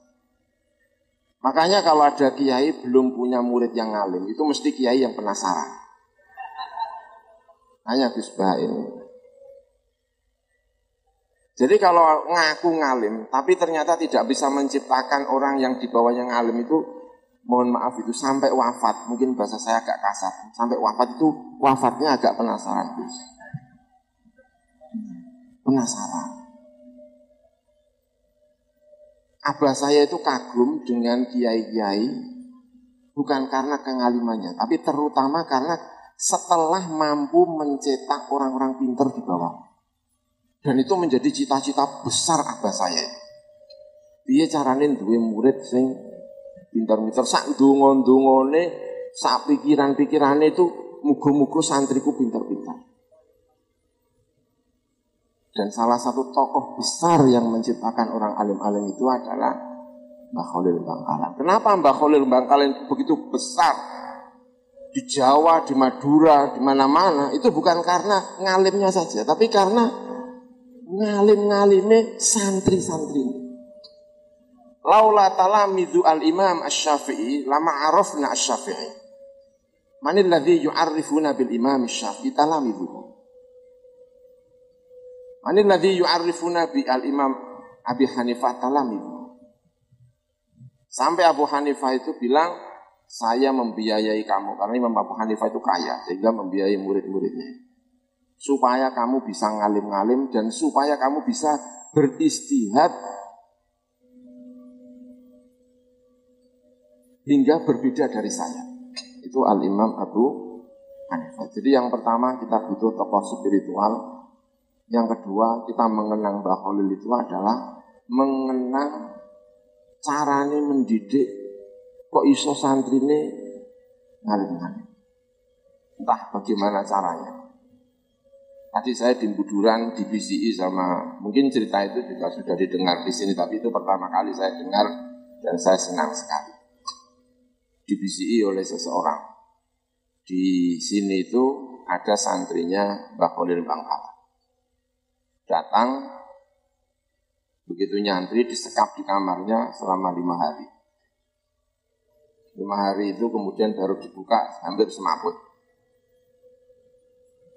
Makanya kalau ada kiai belum punya murid yang ngalim, itu mesti kiai yang penasaran. Hanya Gus ini. Jadi kalau ngaku ngalim, tapi ternyata tidak bisa menciptakan orang yang di bawahnya ngalim itu mohon maaf itu sampai wafat, mungkin bahasa saya agak kasar, sampai wafat itu wafatnya agak penasaran. Penasaran. Abah saya itu kagum dengan kiai-kiai bukan karena kengalimannya, tapi terutama karena setelah mampu mencetak orang-orang pinter di bawah. Dan itu menjadi cita-cita besar abah saya. Dia caranin dua murid sing pinter-pinter sak donga-dongane sak pikiran-pikirane itu muga-muga santriku pinter-pinter. Dan salah satu tokoh besar yang menciptakan orang alim-alim itu adalah Mbah Khalil Bangkalan. Kenapa Mbah Khalil Bangkalan begitu besar di Jawa, di Madura, di mana-mana? Itu bukan karena ngalimnya saja, tapi karena ngalim-ngalimnya santri-santri. Laula talamizu al-imam asy-syafi'i lama arafna asy-syafi'i. Manil ladzi yu'arrifuna bil imam asy-syafi'i talamizu. Manil ladzi yu'arrifuna bi al-imam Abi Hanifah talamizu. Sampai Abu Hanifah itu bilang, saya membiayai kamu. Karena Imam Abu Hanifah itu kaya, sehingga membiayai murid-muridnya. Supaya kamu bisa ngalim-ngalim dan supaya kamu bisa beristihad hingga berbeda dari saya. Itu Al-Imam Abu Hanifah. Jadi yang pertama kita butuh tokoh spiritual. Yang kedua kita mengenang Mbah Khalil itu adalah mengenang carane mendidik kok iso santri ini ngalim-ngalim. Entah bagaimana caranya. Tadi saya di Buduran, di BCI sama, mungkin cerita itu juga sudah didengar di sini, tapi itu pertama kali saya dengar dan saya senang sekali. Di BCI oleh seseorang. Di sini itu ada santrinya Mbak Khalil Bangkala. Datang, begitu nyantri disekap di kamarnya selama lima hari. Lima hari itu kemudian baru dibuka hampir semaput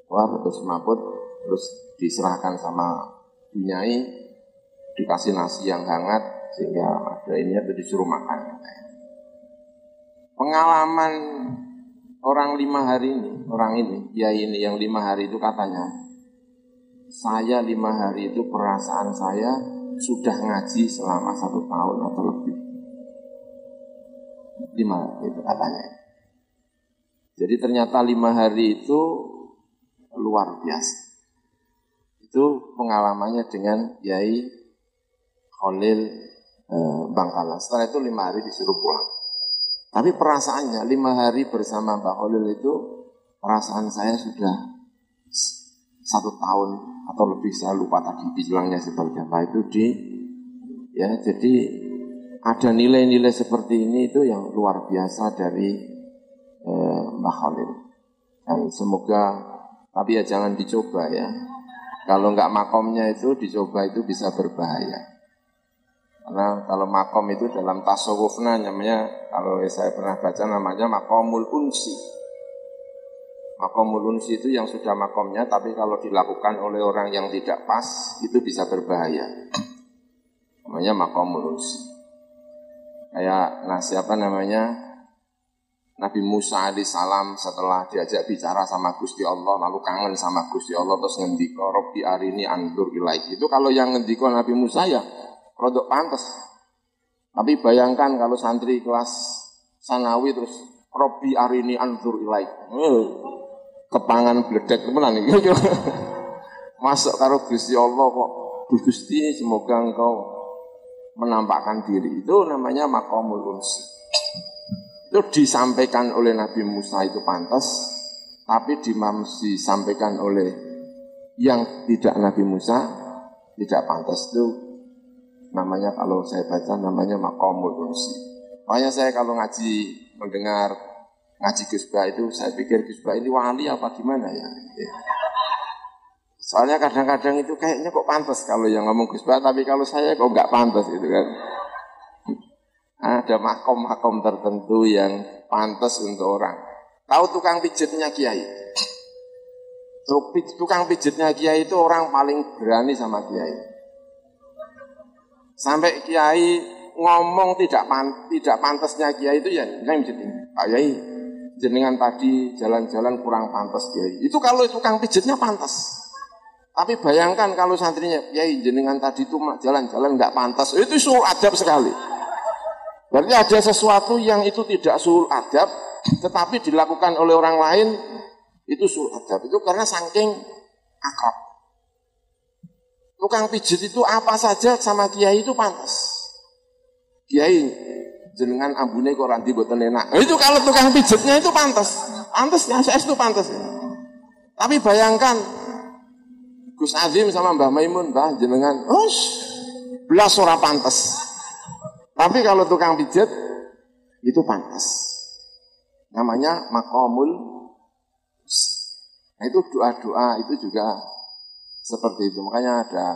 wah terus semaput terus diserahkan sama bunyai dikasih nasi yang hangat sehingga ada ini itu disuruh makan pengalaman orang lima hari ini orang ini ya ini yang lima hari itu katanya saya lima hari itu perasaan saya sudah ngaji selama satu tahun atau lebih lima itu katanya jadi ternyata lima hari itu luar biasa. Itu pengalamannya dengan Yai Khalil eh, Bangkala. Setelah itu lima hari disuruh pulang. Tapi perasaannya lima hari bersama Mbak Khalil itu perasaan saya sudah satu tahun atau lebih saya lupa tadi bilangnya seperti apa itu di ya jadi ada nilai-nilai seperti ini itu yang luar biasa dari eh, Mbak Khalil dan semoga tapi ya jangan dicoba ya. Kalau nggak makomnya itu dicoba itu bisa berbahaya. Karena kalau makom itu dalam tasawufnya namanya, kalau saya pernah baca namanya makomul unsi. Makomul unsi itu yang sudah makomnya, tapi kalau dilakukan oleh orang yang tidak pas, itu bisa berbahaya. Namanya makomul unsi. Kayak, nah siapa namanya, Nabi Musa salam setelah diajak bicara sama Gusti Allah lalu kangen sama Gusti Allah terus ngendiko Robbi arini andur ilaik. Itu kalau yang ngendiko Nabi Musa ya produk pantas. Tapi bayangkan kalau santri kelas sanawi terus Robbi arini andur ilaik. Eh, kepangan bledek temenan iki. Masuk karo Gusti Allah kok Gusti semoga engkau menampakkan diri. Itu namanya makomul unsi itu disampaikan oleh Nabi Musa itu pantas, tapi disampaikan oleh yang tidak Nabi Musa tidak pantas itu namanya kalau saya baca namanya makomul unsi. Makanya saya kalau ngaji mendengar ngaji Gusba itu saya pikir Gusba ini wali apa gimana ya. Soalnya kadang-kadang itu kayaknya kok pantas kalau yang ngomong Gusba, tapi kalau saya kok nggak pantas gitu kan ada makom-makom tertentu yang pantas untuk orang. Tahu tukang pijitnya kiai? Tukang pijitnya kiai itu orang paling berani sama kiai. Sampai kiai ngomong tidak pan, tidak pantasnya kiai itu ya pijit Pak Kiai, jenengan tadi jalan-jalan kurang pantas kiai. Itu kalau tukang pijitnya pantas. Tapi bayangkan kalau santrinya, kiai jenengan tadi itu jalan-jalan nggak pantas, itu suhu adab sekali. Berarti ada sesuatu yang itu tidak sul adab, tetapi dilakukan oleh orang lain itu sul adab. Itu karena saking akrab. Tukang pijit itu apa saja sama kiai itu pantas. Kiai jenengan ambune kok ranti boten enak. Itu kalau tukang pijitnya itu pantas. Pantas ya, saya itu pantas. Tapi bayangkan Gus Azim sama Mbah Maimun, Mbah jenengan, oh, belas ora pantas. Tapi kalau tukang pijat itu pantas. Namanya makomul. Nah itu doa-doa itu juga seperti itu. Makanya ada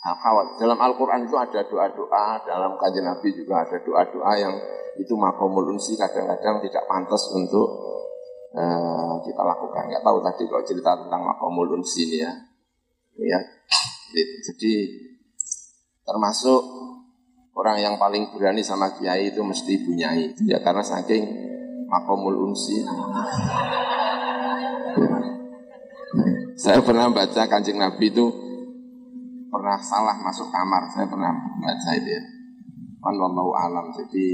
Dalam Al-Quran itu ada doa-doa, dalam kajian Nabi juga ada doa-doa yang itu makomul unsi kadang-kadang tidak pantas untuk uh, kita lakukan. Nggak tahu tadi kalau cerita tentang makomul unsi ini ya. ya. Jadi termasuk orang yang paling berani sama kiai itu mesti bunyai ya karena saking makomul unsi saya pernah baca kancing nabi itu pernah salah masuk kamar saya pernah baca itu ya wallahu alam jadi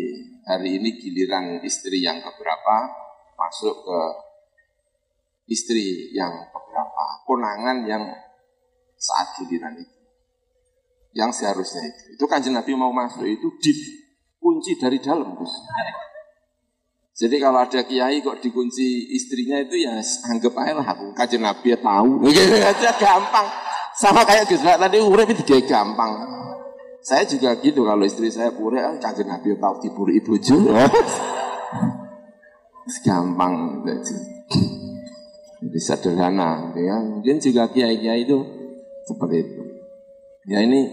hari ini giliran istri yang keberapa masuk ke istri yang keberapa konangan yang saat giliran itu yang seharusnya itu. Itu kanjeng Nabi mau masuk itu dikunci dari dalam. Jadi kalau ada kiai kok dikunci istrinya itu ya anggap aja lah aku kajian Nabi ya tahu. Gitu aja gampang. Sama kayak Gus tadi urip itu gampang. Saya juga gitu kalau istri saya pure ah, kajian Nabi tahu diburi ibu juga. gampang. Jadi sederhana, ya. Mungkin juga kiai-kiai itu seperti itu. Ya ini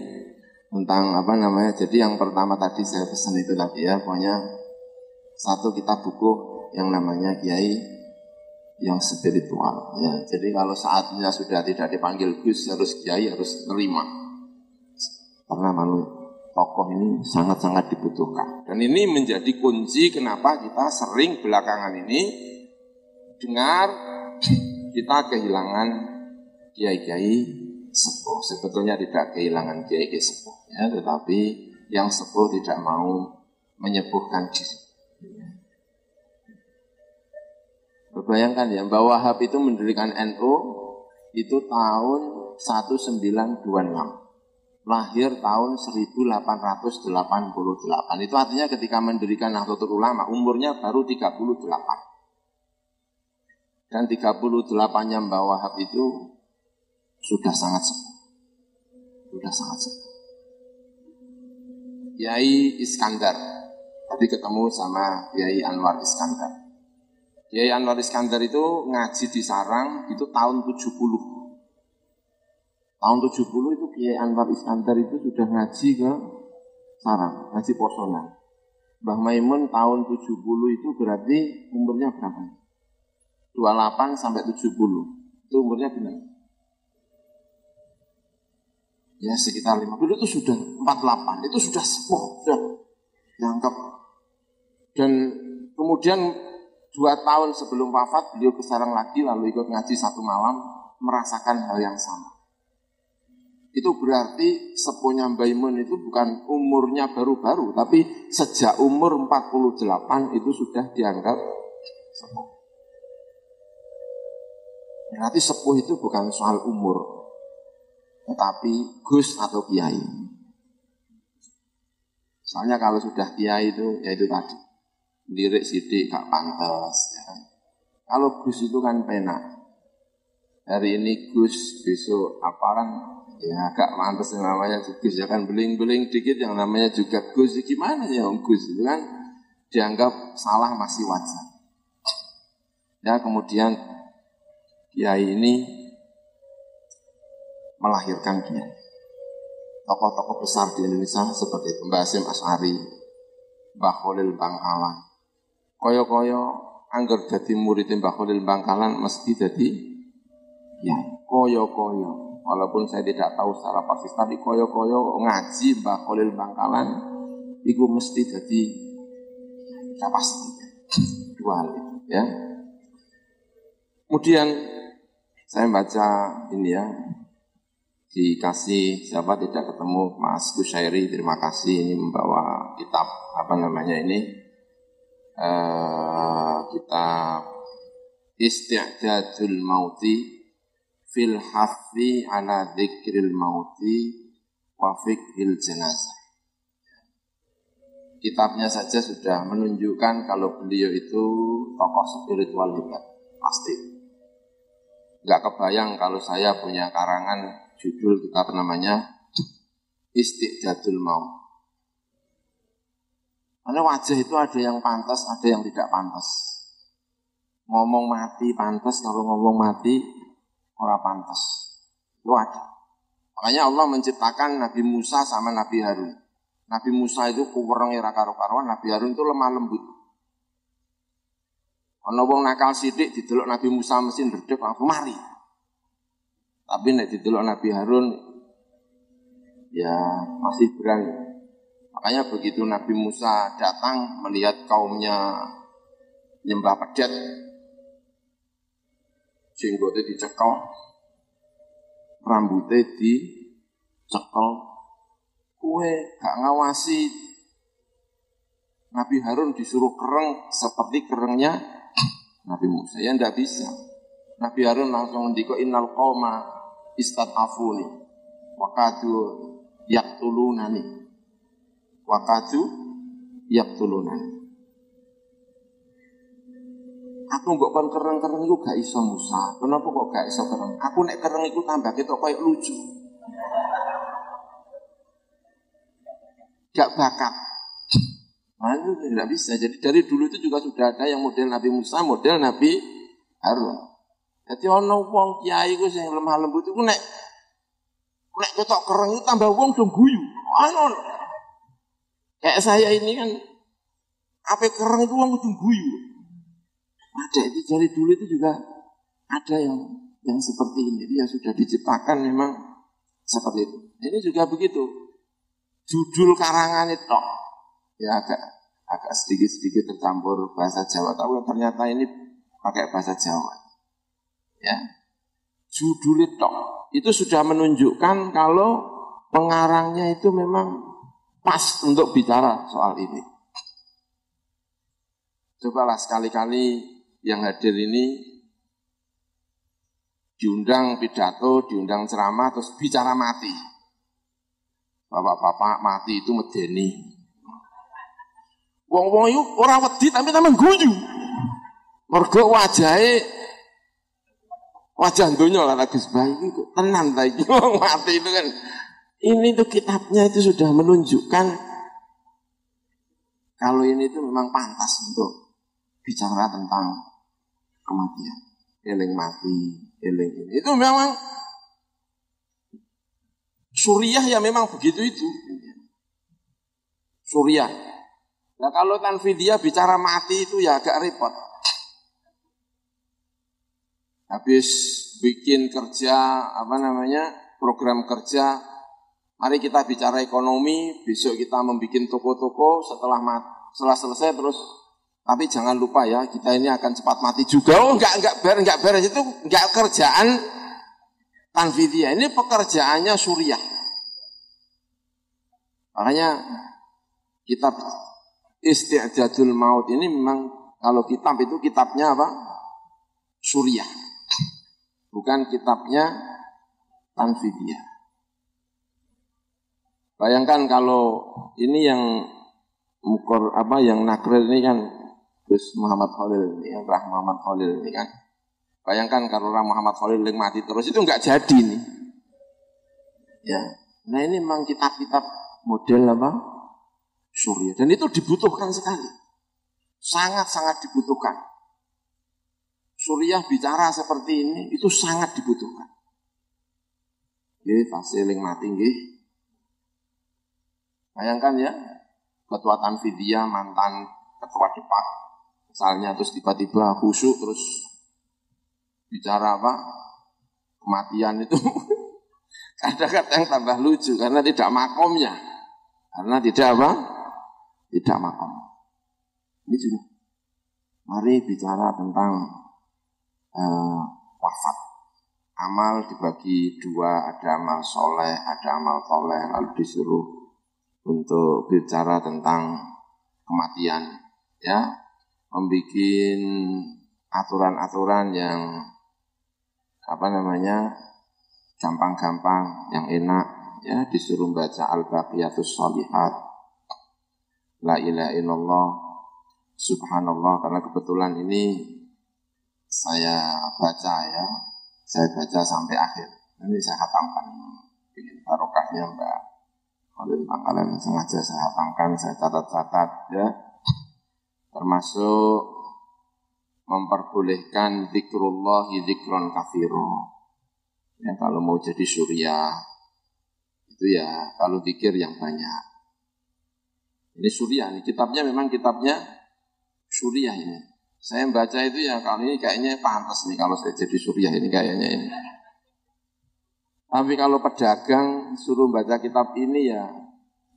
tentang apa namanya. Jadi yang pertama tadi saya pesan itu tadi ya, pokoknya satu kita buku yang namanya kiai yang spiritual ya. Jadi kalau saatnya sudah tidak dipanggil Gus harus kiai harus terima. Karena malu tokoh ini sangat-sangat dibutuhkan. Dan ini menjadi kunci kenapa kita sering belakangan ini dengar kita kehilangan kiai-kiai sepuh. Sebetulnya tidak kehilangan kiai-kiai sepuh ya, tetapi yang sepuh tidak mau menyepuhkan diri. Bayangkan ya, Mbak Wahab itu mendirikan NU itu tahun 1926. Lahir tahun 1888. Itu artinya ketika mendirikan Nahdlatul Ulama, umurnya baru 38. Dan 38-nya Mbak Wahab itu sudah sangat sepuh. Sudah sangat sepuh. Yai Iskandar. Tadi ketemu sama Yai Anwar Iskandar. Kiai Anwar Iskandar itu ngaji di Sarang itu tahun 70. Tahun 70 itu Kiai Anwar Iskandar itu sudah ngaji ke Sarang, ngaji posonan. Mbah Maimun tahun 70 itu berarti umurnya berapa? 28 sampai 70. Itu umurnya benar. Ya sekitar 50 itu sudah 48, itu sudah sepuh, sudah dianggap. Dan kemudian Dua tahun sebelum wafat beliau ke sarang lagi lalu ikut ngaji satu malam merasakan hal yang sama. Itu berarti sepunya Mbaimun itu bukan umurnya baru-baru tapi sejak umur 48 itu sudah dianggap sepuh. Berarti sepuh itu bukan soal umur tetapi Gus atau Kiai. Soalnya kalau sudah Kiai itu ya itu tadi lirik sidik gak pantas. Ya. Kan. Kalau Gus itu kan pena. Hari ini Gus, besok aparan, ya agak pantas yang namanya Gus. Ya kan beling-beling dikit yang namanya juga Gus. Gimana ya Om Gus itu kan dianggap salah masih wajar. Ya kemudian Kiai ini melahirkan Kiai. Tokoh-tokoh besar di Indonesia seperti Mbak Asim As'ari, Mbah Khalil Bangkalan, Koyo-koyo angger dadi murid Mbah Khalil Bangkalan mesti jadi ya koyo-koyo. Walaupun saya tidak tahu secara pasti tapi koyo-koyo ngaji Mbah Khalil Bangkalan itu mesti jadi ya pasti dua hal ya. Kemudian saya baca ini ya dikasih siapa tidak ketemu Mas Kusyairi terima kasih ini membawa kitab apa namanya ini uh, kita isti'dadul mauti fil hafi ala dzikril mauti wa fiqhil jenazah. Kitabnya saja sudah menunjukkan kalau beliau itu tokoh spiritual hebat, pasti. Gak kebayang kalau saya punya karangan judul kitab namanya Istiqdadul Maut. Karena wajah itu ada yang pantas, ada yang tidak pantas. Ngomong mati pantas, kalau ngomong mati orang pantas. Itu ada. Makanya Allah menciptakan Nabi Musa sama Nabi Harun. Nabi Musa itu kuwereng ira karo karuan, Nabi Harun itu lemah lembut. Ana wong nakal sidik didelok Nabi Musa mesin berdek langsung mari. Tapi nek didelok Nabi Harun ya masih berani. Makanya begitu Nabi Musa datang melihat kaumnya nyembah pedet, jenggotnya dicekel, rambutnya dicekel, kue gak ngawasi Nabi Harun disuruh kereng seperti kerengnya Nabi Musa. Ya ndak bisa. Nabi Harun langsung mendiko innal qawma afuni wakadu yaktulunani wakatu yaktulunan. Aku mbok kon kereng-kereng iku gak iso Musa. Kenapa kok gak iso kereng? Aku nek kereng iku tambah ketok koyo lucu. Gak bakat. Itu tidak bisa. Jadi dari dulu itu juga sudah ada yang model Nabi Musa, model Nabi Harun. Jadi ono wong kiai ku sing lemah lembut iku nek nek ketok kereng itu tambah wong dong guyu. Ono. Kayak saya ini kan apa kereng itu kudu guyu. Ada itu dari dulu itu juga ada yang yang seperti ini. Dia sudah diciptakan memang seperti itu. Ini juga begitu. Judul karangan itu ya agak agak sedikit-sedikit tercampur bahasa Jawa. Tapi ternyata ini pakai bahasa Jawa. Ya. Judul itu itu sudah menunjukkan kalau pengarangnya itu memang pas untuk bicara soal ini. Cobalah sekali-kali yang hadir ini diundang pidato, diundang ceramah, terus bicara mati. Bapak-bapak mati itu medeni. Wong-wong itu orang wedi tapi taman guyu. Mergo wajahe wajah dunia lah lagi sebaik tenang lagi wong mati itu kan. Ini tuh kitabnya itu sudah menunjukkan kalau ini itu memang pantas untuk bicara tentang kematian. Eling mati, eling ini. Itu memang Suriah ya memang begitu itu. Suriah. Nah kalau Tanfidia bicara mati itu ya agak repot. Habis bikin kerja apa namanya program kerja, mari kita bicara ekonomi, besok kita membuat toko-toko, setelah setelah selesai terus tapi jangan lupa ya, kita ini akan cepat mati juga. Oh, enggak enggak beres, enggak beres itu enggak kerjaan tanfidia. Ini pekerjaannya suriah. Makanya kitab Isti'jadul Maut ini memang kalau kitab itu kitabnya apa? Suriah. Bukan kitabnya tanfidia. Bayangkan kalau ini yang mukor apa yang nakrel ini kan Gus Muhammad Khalil ini, ya, Rah Muhammad Khalil ini kan. Bayangkan kalau Rah Muhammad Khalil yang mati terus itu nggak jadi nih. Ya, nah ini memang kitab-kitab model apa? Surya. Dan itu dibutuhkan sekali. Sangat-sangat dibutuhkan. Suriah bicara seperti ini itu sangat dibutuhkan. Ini tasiling mati nggih. Bayangkan ya, ketua Tanfidia mantan ketua Depak Misalnya terus tiba-tiba khusyuk terus bicara apa? Kematian itu kadang-kadang tambah lucu karena tidak makomnya. Karena tidak apa? Tidak makom. Ini juga. Mari bicara tentang uh, wafat. Amal dibagi dua, ada amal soleh, ada amal toleh, lalu disuruh untuk bicara tentang kematian. Ya, membuat aturan-aturan yang apa namanya gampang-gampang, yang enak, ya. Disuruh baca al-baqiyatus sholihat, la ilaha illallah, subhanallah, karena kebetulan ini saya baca ya, saya baca sampai akhir. Ini saya hatamkan, ingin barokahnya Mbak Khalil Pangkalan sengaja saya hatamkan, saya catat-catat ya termasuk memperbolehkan zikrullah zikron kafiro. Ya, kalau mau jadi surya, itu ya kalau zikir yang banyak. Ini surya, ini kitabnya memang kitabnya surya ini. Saya baca itu ya kali ini kayaknya pantas nih kalau saya jadi surya ini kayaknya ini. Tapi kalau pedagang suruh baca kitab ini ya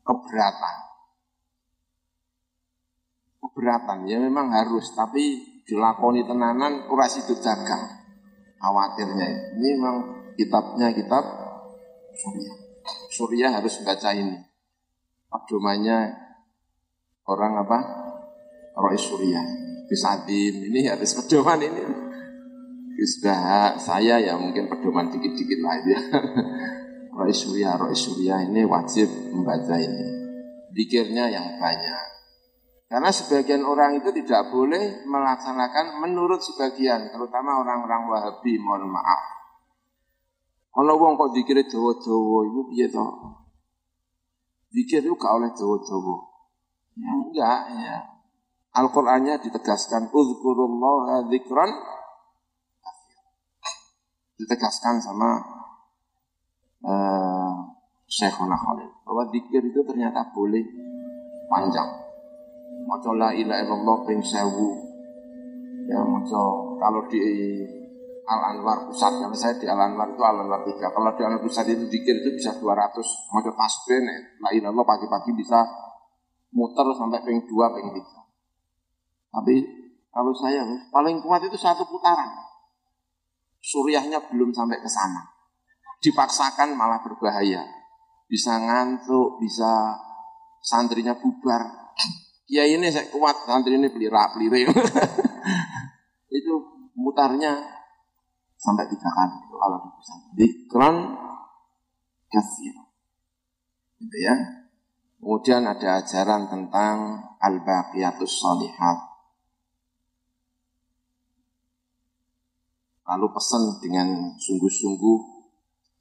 keberatan. Keberatan ya memang harus tapi dilakoni tenanan ora situ dagang. Khawatirnya ini memang kitabnya kitab Surya. Surya harus baca ini. Pedomannya orang apa? Roy Surya. Bisadim ini harus pedoman ini sudah saya ya mungkin pedoman dikit-dikit lah ya Roy Surya Roy Surya ini wajib membaca ini pikirnya yang banyak Karena sebagian orang itu tidak boleh melaksanakan menurut sebagian, terutama orang-orang Wahabi, mohon maaf. Kalau wong kok dikira Jawa-Jawa itu piye to? Dikir itu gak oleh Jawa-Jawa. Ya enggak ya. Al-Qur'annya ditegaskan uzkurullaha dzikran ditegaskan sama uh, Syekhona Khalil bahwa zikir itu ternyata boleh panjang. Maca la ilaha illallah ping sewu. Ya maca kalau di Al Anwar pusat, karena saya di Al Anwar itu Al Anwar 3. Kalau di Al Anwar pusat itu zikir itu bisa 200 maca tasbih la ilaha illallah pagi-pagi bisa muter sampai ping 2 ping 3. Tapi kalau saya paling kuat itu satu putaran. Suryahnya belum sampai ke sana. Dipaksakan malah berbahaya. Bisa ngantuk, bisa santrinya bubar. Ya ini saya kuat, santri ini pelira pelire. itu mutarnya sampai tiga kali itu kalau di pusat. Dikron kafir. Gitu ya. Kemudian ada ajaran tentang al-baqiyatus salihat. Lalu pesan dengan sungguh-sungguh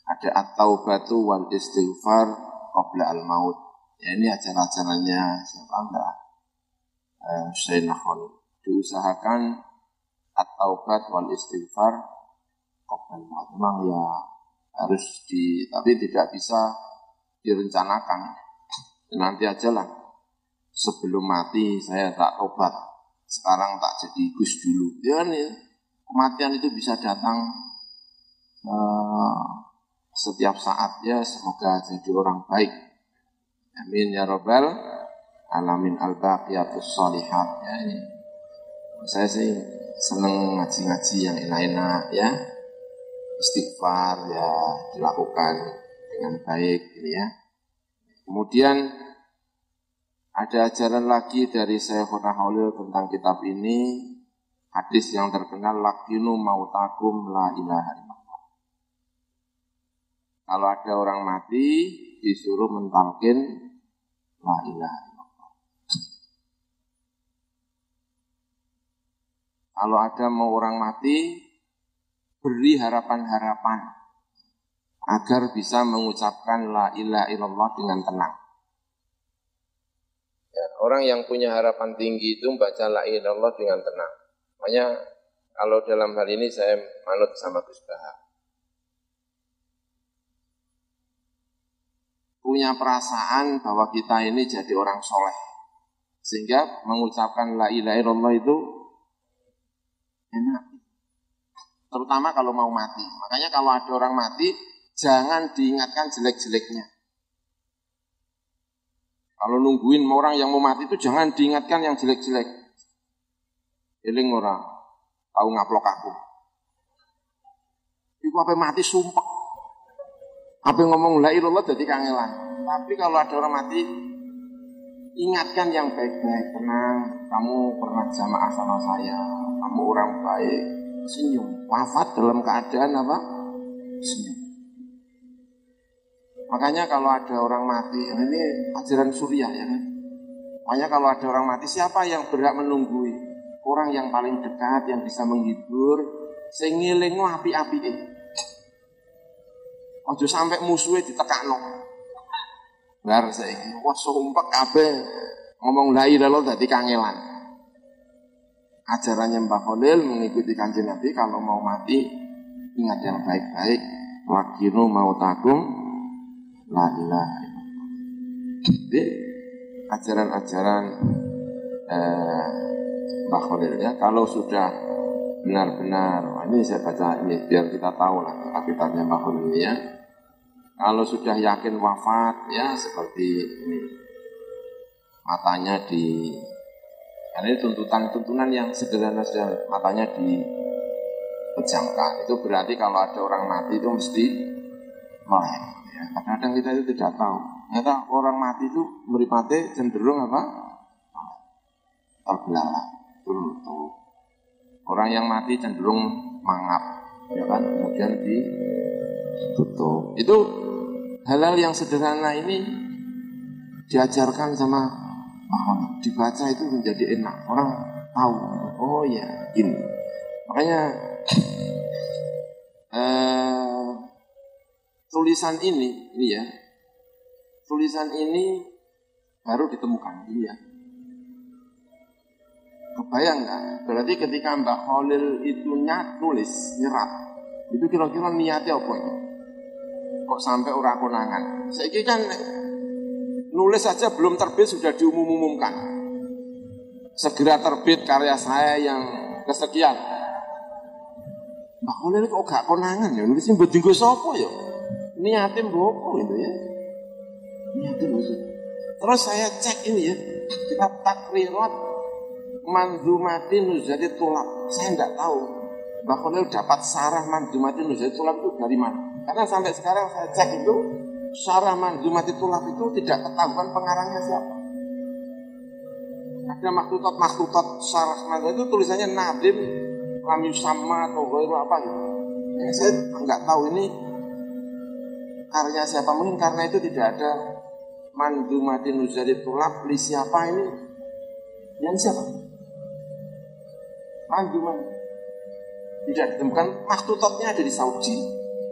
ada at-taubatu wal istighfar qabla al-maut. Ya ini ajaran-ajarannya siapa enggak? Eh, Khalid. Diusahakan at-taubat wal istighfar qabla al-maut. Memang ya harus di tapi tidak bisa direncanakan. Nanti aja lah. Sebelum mati saya tak tobat. Sekarang tak jadi gus dulu. Ya nih kematian itu bisa datang uh, setiap saat. Ya semoga jadi orang baik. Amin ya robbal alamin. Al baqiyatus solihat ya ini. Saya sih seneng ngaji-ngaji yang enak-enak ya. Istighfar ya dilakukan dengan baik ini ya. Kemudian ada ajaran lagi dari Syekhuna Haulil tentang kitab ini Hadis yang terkenal lakinu mautakum la ilaha illallah. Kalau ada orang mati disuruh mentalkin la ilaha illallah. Kalau ada mau orang mati beri harapan-harapan agar bisa mengucapkan la ilaha illallah dengan tenang. Ya, orang yang punya harapan tinggi itu membaca la ilaha illallah dengan tenang. Makanya kalau dalam hal ini saya manut sama Gus Baha. Punya perasaan bahwa kita ini jadi orang soleh. Sehingga mengucapkan la ilaha illallah itu enak. Terutama kalau mau mati. Makanya kalau ada orang mati, jangan diingatkan jelek-jeleknya. Kalau nungguin orang yang mau mati itu jangan diingatkan yang jelek-jelek. Eling ora tahu ngaplok aku. Iku apa mati sumpah. Apa ngomong la ilallah jadi kangelan. Tapi kalau ada orang mati ingatkan yang baik-baik, tenang. Kamu pernah jamaah sama saya, kamu orang baik. Senyum. Wafat dalam keadaan apa? Senyum. Makanya kalau ada orang mati, ini ajaran surya ya kan. Makanya kalau ada orang mati, siapa yang berhak menunggui? Orang yang paling dekat yang bisa menghibur sing ngelingno api-apike. Ojo sampai musuhnya ditekakno. Bar saiki wah sumpek kabeh ngomong la ilaha dadi kangelan. Ajarannya Mbah Khalil mengikuti kanjeng Nabi kalau mau mati ingat yang baik-baik. Wakinu mau takum la Jadi ajaran-ajaran eh, Khalil ya. Kalau sudah benar-benar, ini saya baca ini biar kita tahu lah kitabnya Mbah Khalil ya. Kalau sudah yakin wafat ya seperti ini matanya di karena ini tuntutan-tuntunan yang sederhana saja matanya di pejamkan itu berarti kalau ada orang mati itu mesti melek ya. kadang-kadang kita itu tidak tahu ternyata orang mati itu meripati cenderung apa terbelalak tuh Orang yang mati cenderung mangap, ya kan? Kemudian ditutup. Itu halal yang sederhana ini diajarkan sama oh, dibaca itu menjadi enak. Orang tahu. Oh ya ini. Makanya eh, tulisan ini ini ya. Tulisan ini baru ditemukan ini ya kebayang nggak berarti ketika Mbak Holil itu nyat nulis nyerat itu kira-kira niatnya apa ya? kok sampai ora konangan saya kan nulis saja belum terbit sudah diumum-umumkan. Segera terbit karya saya yang kesekian. Mbak ini kok gak konangan ya, nulisnya bedinggo sopo ya. Niatin bopo itu ya. Niatin maksud. Terus saya cek ini ya, kita takrirat manzumatin nuzadi tulab. Saya tidak tahu Mbak Khalil dapat sarah manzumatin nuzadi tulab itu dari mana. Karena sampai sekarang saya cek itu Syarah Manzumati Tulaf itu tidak ketahuan pengarangnya siapa. Ada maktutot-maktutot syarah Manzumati itu tulisannya Nadim, Lam sama atau Goiru apa gitu. Ya, saya nggak tahu ini karya siapa mungkin karena itu tidak ada Manzumati Nuzari Tulaf li siapa ini yang siapa Manzumat tidak ditemukan maktutotnya ada di Saudi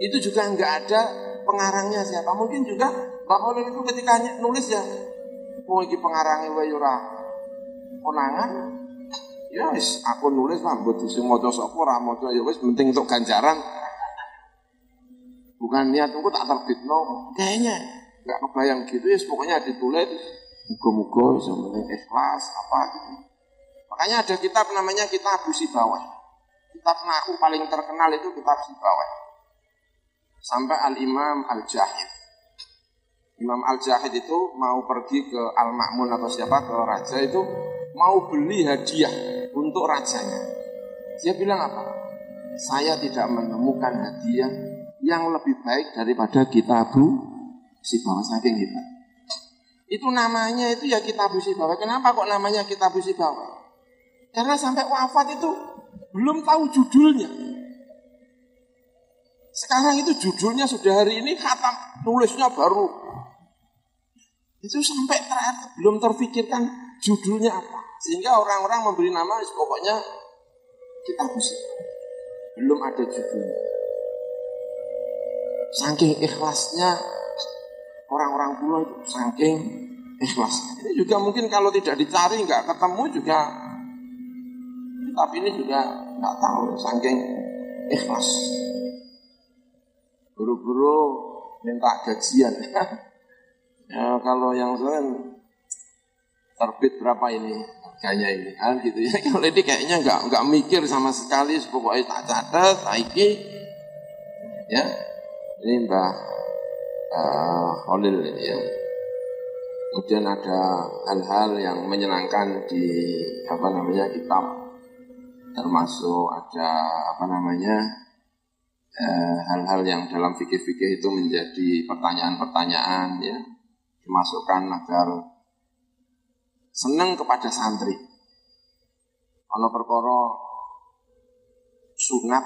itu juga nggak ada pengarangnya siapa? Mungkin juga Holil itu ketika nulis ya, mau iki pengarangnya wayura konangan, ya wis aku nulis lah buat sing maca sapa ora ya wis penting untuk ganjaran. Bukan niat aku tak terbitno, kayaknya nggak kebayang gitu ya pokoknya ditulis muga-muga sebenarnya ikhlas apa gitu. Makanya ada kitab namanya kitab busi bawah. Kitab nahu paling terkenal itu kitab si bawah sampai Al-Imam Al-Jahid. Imam Al-Jahid itu mau pergi ke Al-Ma'mun atau siapa ke raja itu mau beli hadiah untuk rajanya. Dia bilang apa? Saya tidak menemukan hadiah yang lebih baik daripada kitabu si bawah saking kita. Itu namanya itu ya kitabu si bawah. Kenapa kok namanya kitabu si bawah? Karena sampai wafat itu belum tahu judulnya. Sekarang itu judulnya sudah hari ini khatam, tulisnya baru. Itu sampai terakhir belum terfikirkan judulnya apa. Sehingga orang-orang memberi nama pokoknya kita bisa. Belum ada judulnya. Saking ikhlasnya orang-orang kuno itu saking ikhlasnya. Ini juga mungkin kalau tidak dicari nggak ketemu juga tapi ini juga nggak tahu saking ikhlas guru-guru minta gajian. ya, kalau yang lain terbit berapa ini harganya ini kan gitu ya. Kalau ini kayaknya nggak nggak mikir sama sekali, pokoknya tak catat, taiki ya. Ini Mbah uh, Holil ini ya. Kemudian ada hal-hal yang menyenangkan di apa namanya kitab termasuk ada apa namanya Eh, hal-hal eh, yang dalam fikih-fikih itu menjadi pertanyaan-pertanyaan ya dimasukkan agar senang kepada santri. Kalau perkara sunat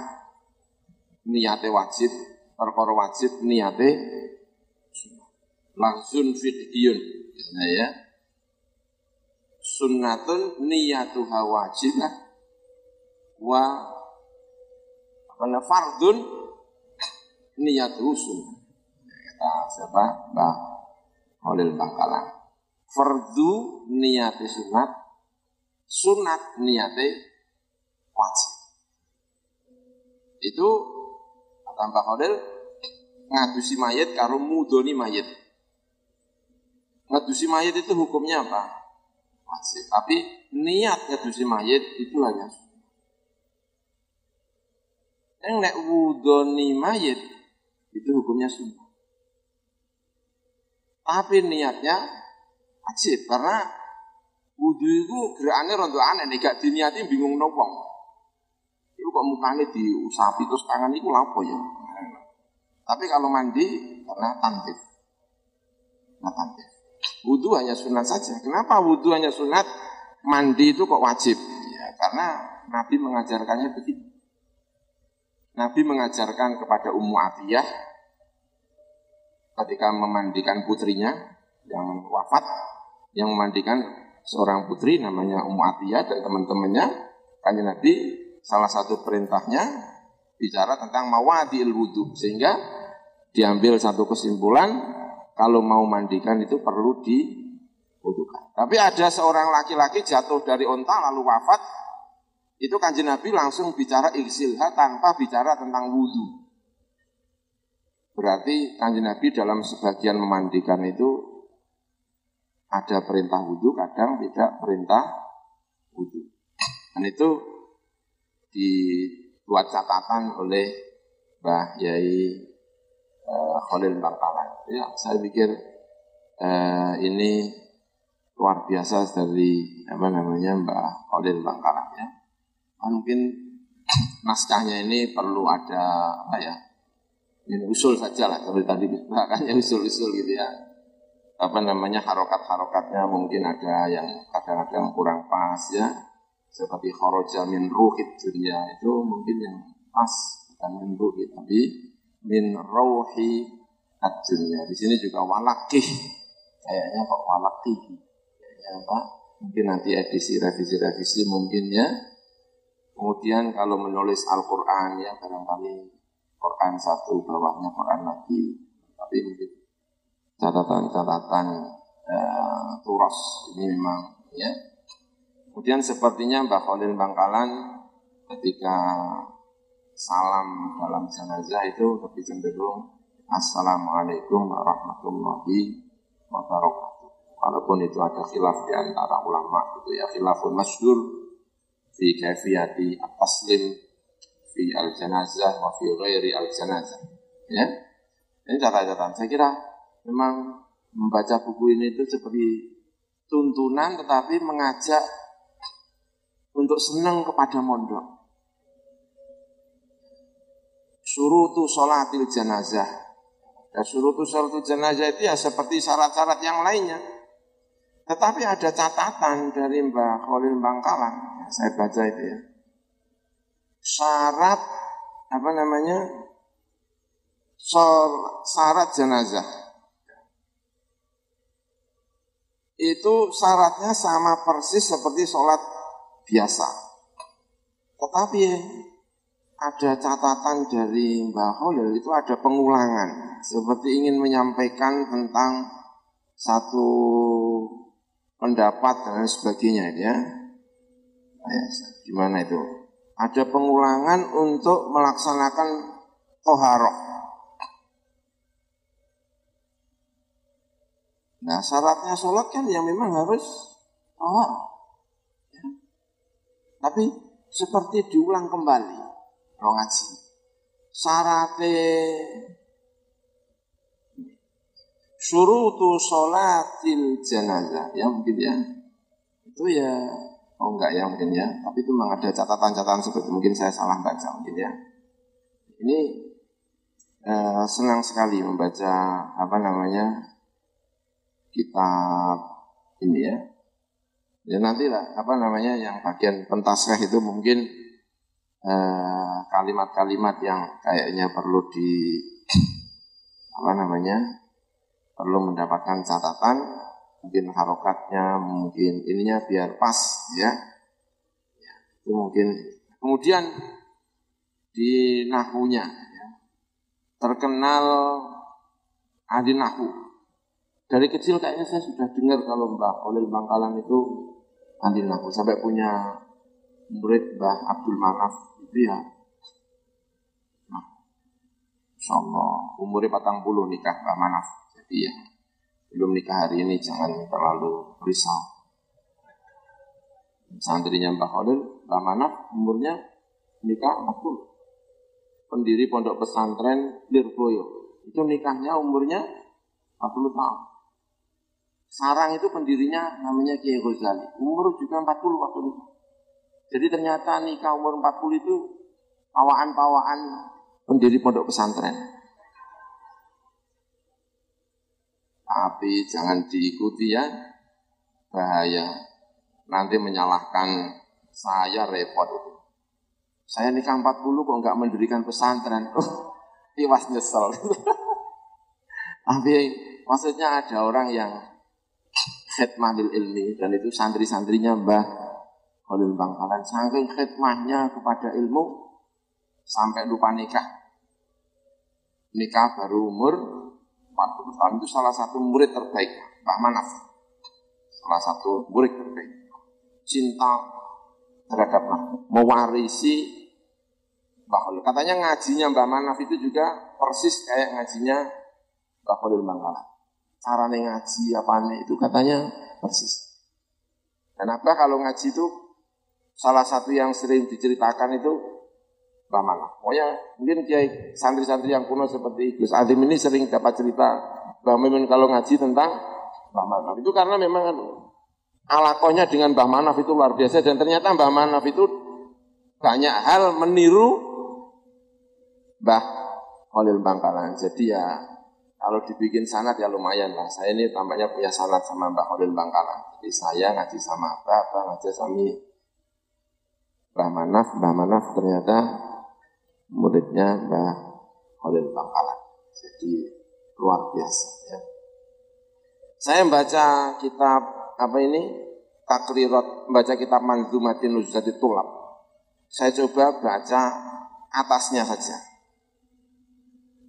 niate wajib, perkara wajib niate langsung fidyun ya. Sunnatun niyatuha wajibah wa karena fardun niat rusun. Kata siapa? Mbah Holil Bangkalan. Fardu niat sunat, sunat niat wajib. Itu kata Mbah Holil ngadusi mayat karo mudoni mayat. Ngadusi mayat itu hukumnya apa? Wajib. Tapi niat ngadusi mayat itu hanya Yang nek wudoni mayat itu hukumnya sunnah. Tapi niatnya wajib karena wudhu itu gerakannya rontok aneh nih gak diniati bingung nopong. Itu kok mukanya diusapi terus tangan itu lapo ya. Tapi kalau mandi karena tantif. Nah tantif. Wudhu hanya sunat saja. Kenapa wudhu hanya sunat? Mandi itu kok wajib? Ya, karena Nabi mengajarkannya begitu. Nabi mengajarkan kepada Ummu Atiyah ketika memandikan putrinya yang wafat, yang memandikan seorang putri namanya Ummu Atiyah dan teman-temannya. Kanjeng Nabi salah satu perintahnya bicara tentang mawadil wudhu. Sehingga diambil satu kesimpulan kalau mau mandikan itu perlu diwudukan. Tapi ada seorang laki-laki jatuh dari onta lalu wafat. Itu kanjeng Nabi langsung bicara iksilha tanpa bicara tentang wudhu. Berarti kanjeng Nabi dalam sebagian memandikan itu ada perintah wudhu, kadang tidak perintah wudhu. Dan itu dibuat catatan oleh Mbah Yai uh, Khalil Bangkalan. Ya, saya pikir uh, ini luar biasa dari apa namanya Mbah Khalil Bangkalan ya. Mungkin naskahnya ini perlu ada apa ya ini usul saja lah. Seperti tadi makanya usul-usul gitu ya. Apa namanya harokat-harokatnya mungkin ada yang kadang-kadang kurang pas ya. Seperti kharaja min ruhid dunia itu mungkin yang pas bukan min ruhid tapi min rohi dunia di sini juga walakih kayaknya kok walakih. Kayaknya apa? Mungkin nanti edisi revisi revisi mungkin ya kemudian kalau menulis Al-Quran ya barangkali Quran satu, bawahnya Quran lagi. Tapi mungkin catatan-catatan uh, turos ini memang ya. Kemudian sepertinya Mbak Khalil Bangkalan ketika salam dalam jenazah itu lebih cenderung Assalamualaikum warahmatullahi wabarakatuh. Walaupun itu ada khilaf di antara ulama itu ya khilafun masyhur fi kaifiyati at-taslim fi al janazah wa fi ghairi al janazah. Ya. Ini catatan. Saya kira memang membaca buku ini itu seperti tuntunan tetapi mengajak untuk senang kepada mondok. Surutu sholatil janazah. Ya, surutu sholatil janazah itu ya seperti syarat-syarat yang lainnya. Tetapi ada catatan dari Mbak Khalil Bangkalan. Saya baca itu ya. Syarat apa namanya? Syarat jenazah. Itu syaratnya sama persis seperti sholat biasa. Tetapi ada catatan dari Mbah Holil itu ada pengulangan. Seperti ingin menyampaikan tentang satu pendapat dan sebagainya ya. Gimana itu? ada pengulangan untuk melaksanakan toharoh. Nah syaratnya sholat kan yang memang harus toharoh. Ya. Tapi seperti diulang kembali, roh ngaji. Syaratnya surutu sholatil jenazah ya mungkin ya itu ya Oh enggak ya mungkin ya, tapi itu memang ada catatan-catatan seperti mungkin saya salah baca mungkin ya. Ini eh, senang sekali membaca apa namanya kitab ini ya. Ya nanti lah apa namanya yang bagian pentaskah itu mungkin eh, kalimat-kalimat yang kayaknya perlu di apa namanya perlu mendapatkan catatan mungkin harokatnya, mungkin ininya biar pas ya. ya itu mungkin kemudian di nahunya ya, terkenal ahli nahu. Dari kecil kayaknya saya sudah dengar kalau Mbak Olil Bangkalan itu ahli nahu sampai punya murid Mbah Abdul Manaf itu ya. Nah, Insya Allah umurnya patang puluh nikah Mbah Manaf. Jadi ya belum nikah hari ini jangan terlalu risau. Santrinya Mbak Khalil, Mbak Manaf umurnya nikah 40. Pendiri pondok pesantren Lirboyo. Itu nikahnya umurnya 40 tahun. Sarang itu pendirinya namanya Kiai Ghazali. Umur juga 40 waktu itu. Jadi ternyata nikah umur 40 itu pawaan-pawaan pendiri pondok pesantren. Tapi jangan diikuti ya, bahaya. Nanti menyalahkan saya repot itu. Saya nikah 40 kok nggak mendirikan pesantren. Oh, tiwas nyesel. Tapi maksudnya ada orang yang khidmah lil ilmi dan itu santri-santrinya Mbah Khalil Bangkalan saking khidmahnya kepada ilmu sampai lupa nikah. Nikah baru umur 40 tahun itu salah satu murid terbaik Mbah Manaf. Salah satu murid terbaik. Cinta terhadap mewarisi Mbah Khalil. Katanya ngajinya Mbah Manaf itu juga persis kayak ngajinya Mbah Khalil Bangkalan. Cara ngaji apa itu katanya persis. Kenapa kalau ngaji itu salah satu yang sering diceritakan itu Mbah Manaf. Pokoknya mungkin kiai santri-santri yang kuno seperti Gus Adim ini sering dapat cerita Mbah Mimun kalau ngaji tentang Mbah. Itu karena memang alakonya dengan Mbah Manaf itu luar biasa dan ternyata Mbah Manaf itu banyak hal meniru Mbah Khalil Bangkalan. Jadi ya kalau dibikin sanat ya lumayan lah. Saya ini tampaknya punya sanat sama Mbah Khalil Bangkalan. Jadi saya ngaji sama Mbah, ngaji sama Mbah Manaf, Mbah Manaf ternyata muridnya Mbah Khalil Bangkalan. Jadi luar biasa ya. Saya membaca kitab apa ini takrirat membaca kitab Manzumatin Nuzati Tulab. Saya coba baca atasnya saja.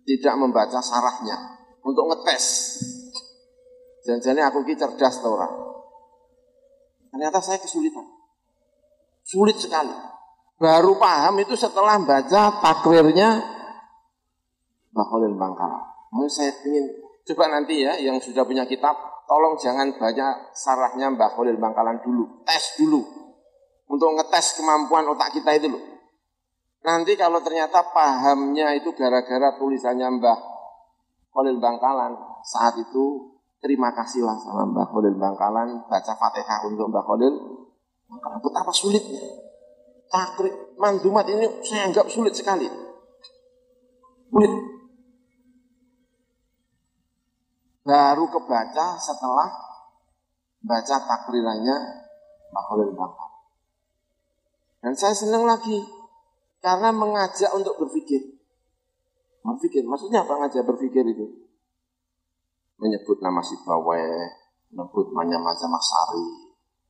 Tidak membaca sarahnya untuk ngetes. Jangan-jangan aku ki cerdas orang. Ternyata saya kesulitan. Sulit sekali. Baru paham itu setelah baca takwirnya Mbak Khalil. Mau saya ingin coba nanti ya yang sudah punya kitab, tolong jangan baca sarahnya Mbak Khalil Bangkalan dulu, tes dulu untuk ngetes kemampuan otak kita itu loh. Nanti kalau ternyata pahamnya itu gara-gara tulisannya Mbah Khalil Bangkalan, saat itu terima kasihlah sama Mbah Khalil Bangkalan, baca Fatihah untuk Mbah Khalil maka betapa sulitnya. Takrib mandumat ini saya anggap sulit sekali. Sulit. Baru kebaca setelah baca takrirannya Pak Khalil. Dan saya senang lagi karena mengajak untuk berpikir. Berpikir, maksudnya apa ngajak berpikir itu? Menyebut nama si Baweh, menyebut macam-macam Masari,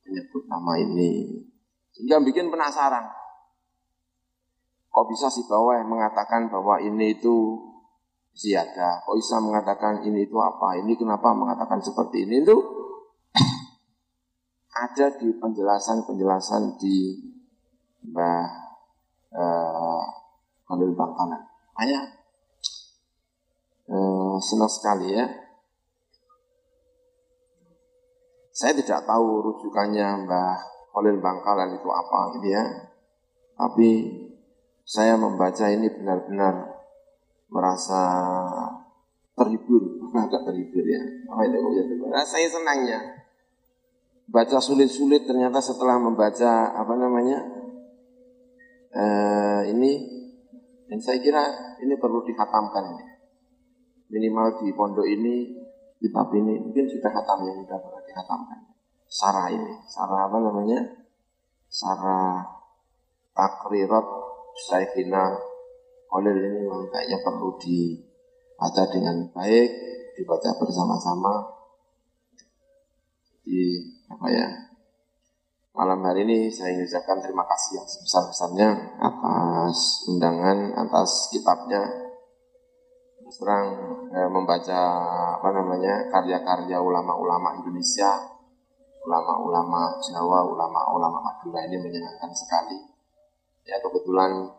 menyebut nama ini. Sehingga bikin penasaran. Kok bisa si bawah mengatakan bahwa ini itu siada? Kok bisa mengatakan ini itu apa? Ini kenapa mengatakan seperti ini itu? ada di penjelasan-penjelasan di Mbah uh, Khalil Bangkalan. Hanya uh, senang sekali ya Saya tidak tahu rujukannya Mbah Khalil Bangkalan itu apa gitu ya. Tapi saya membaca ini benar-benar merasa terhibur, agak terhibur ya. Apa itu Nah, saya senangnya baca sulit-sulit ternyata setelah membaca apa namanya eh, ini dan saya kira ini perlu dikhatamkan minimal di pondok ini kitab ini mungkin sudah khatam ya sudah pernah dikhatamkan sarah ini. Sarah apa namanya? Sarah takrirat Saikhina oleh ini memang kayaknya perlu dibaca dengan baik dibaca bersama-sama. Di apa ya? Malam hari ini saya ucapkan terima kasih yang sebesar-besarnya atas undangan atas kitabnya. Terang eh, membaca apa namanya karya-karya ulama-ulama Indonesia, ulama-ulama Jawa, ulama-ulama Madura ini menyenangkan sekali. Ya kebetulan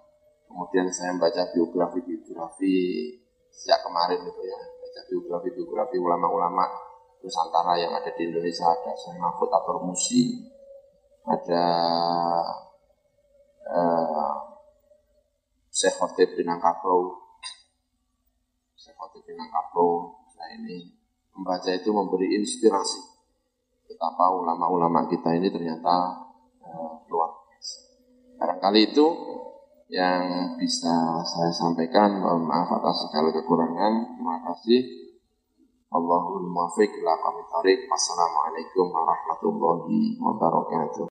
kemudian saya membaca biografi-biografi sejak kemarin itu ya, baca biografi-biografi ulama-ulama. Nusantara yang ada di Indonesia ada Syekh Mahfud atau Musi, ada uh, Syekh Khotib Binangkabau, Fatih Minangkabau, nah ini membaca itu memberi inspirasi betapa ulama-ulama kita ini ternyata eh, luar biasa. Barangkali itu yang bisa saya sampaikan. Mohon maaf atas segala kekurangan. Terima kasih. Allahul muwaffiq ila Wassalamualaikum warahmatullahi wabarakatuh.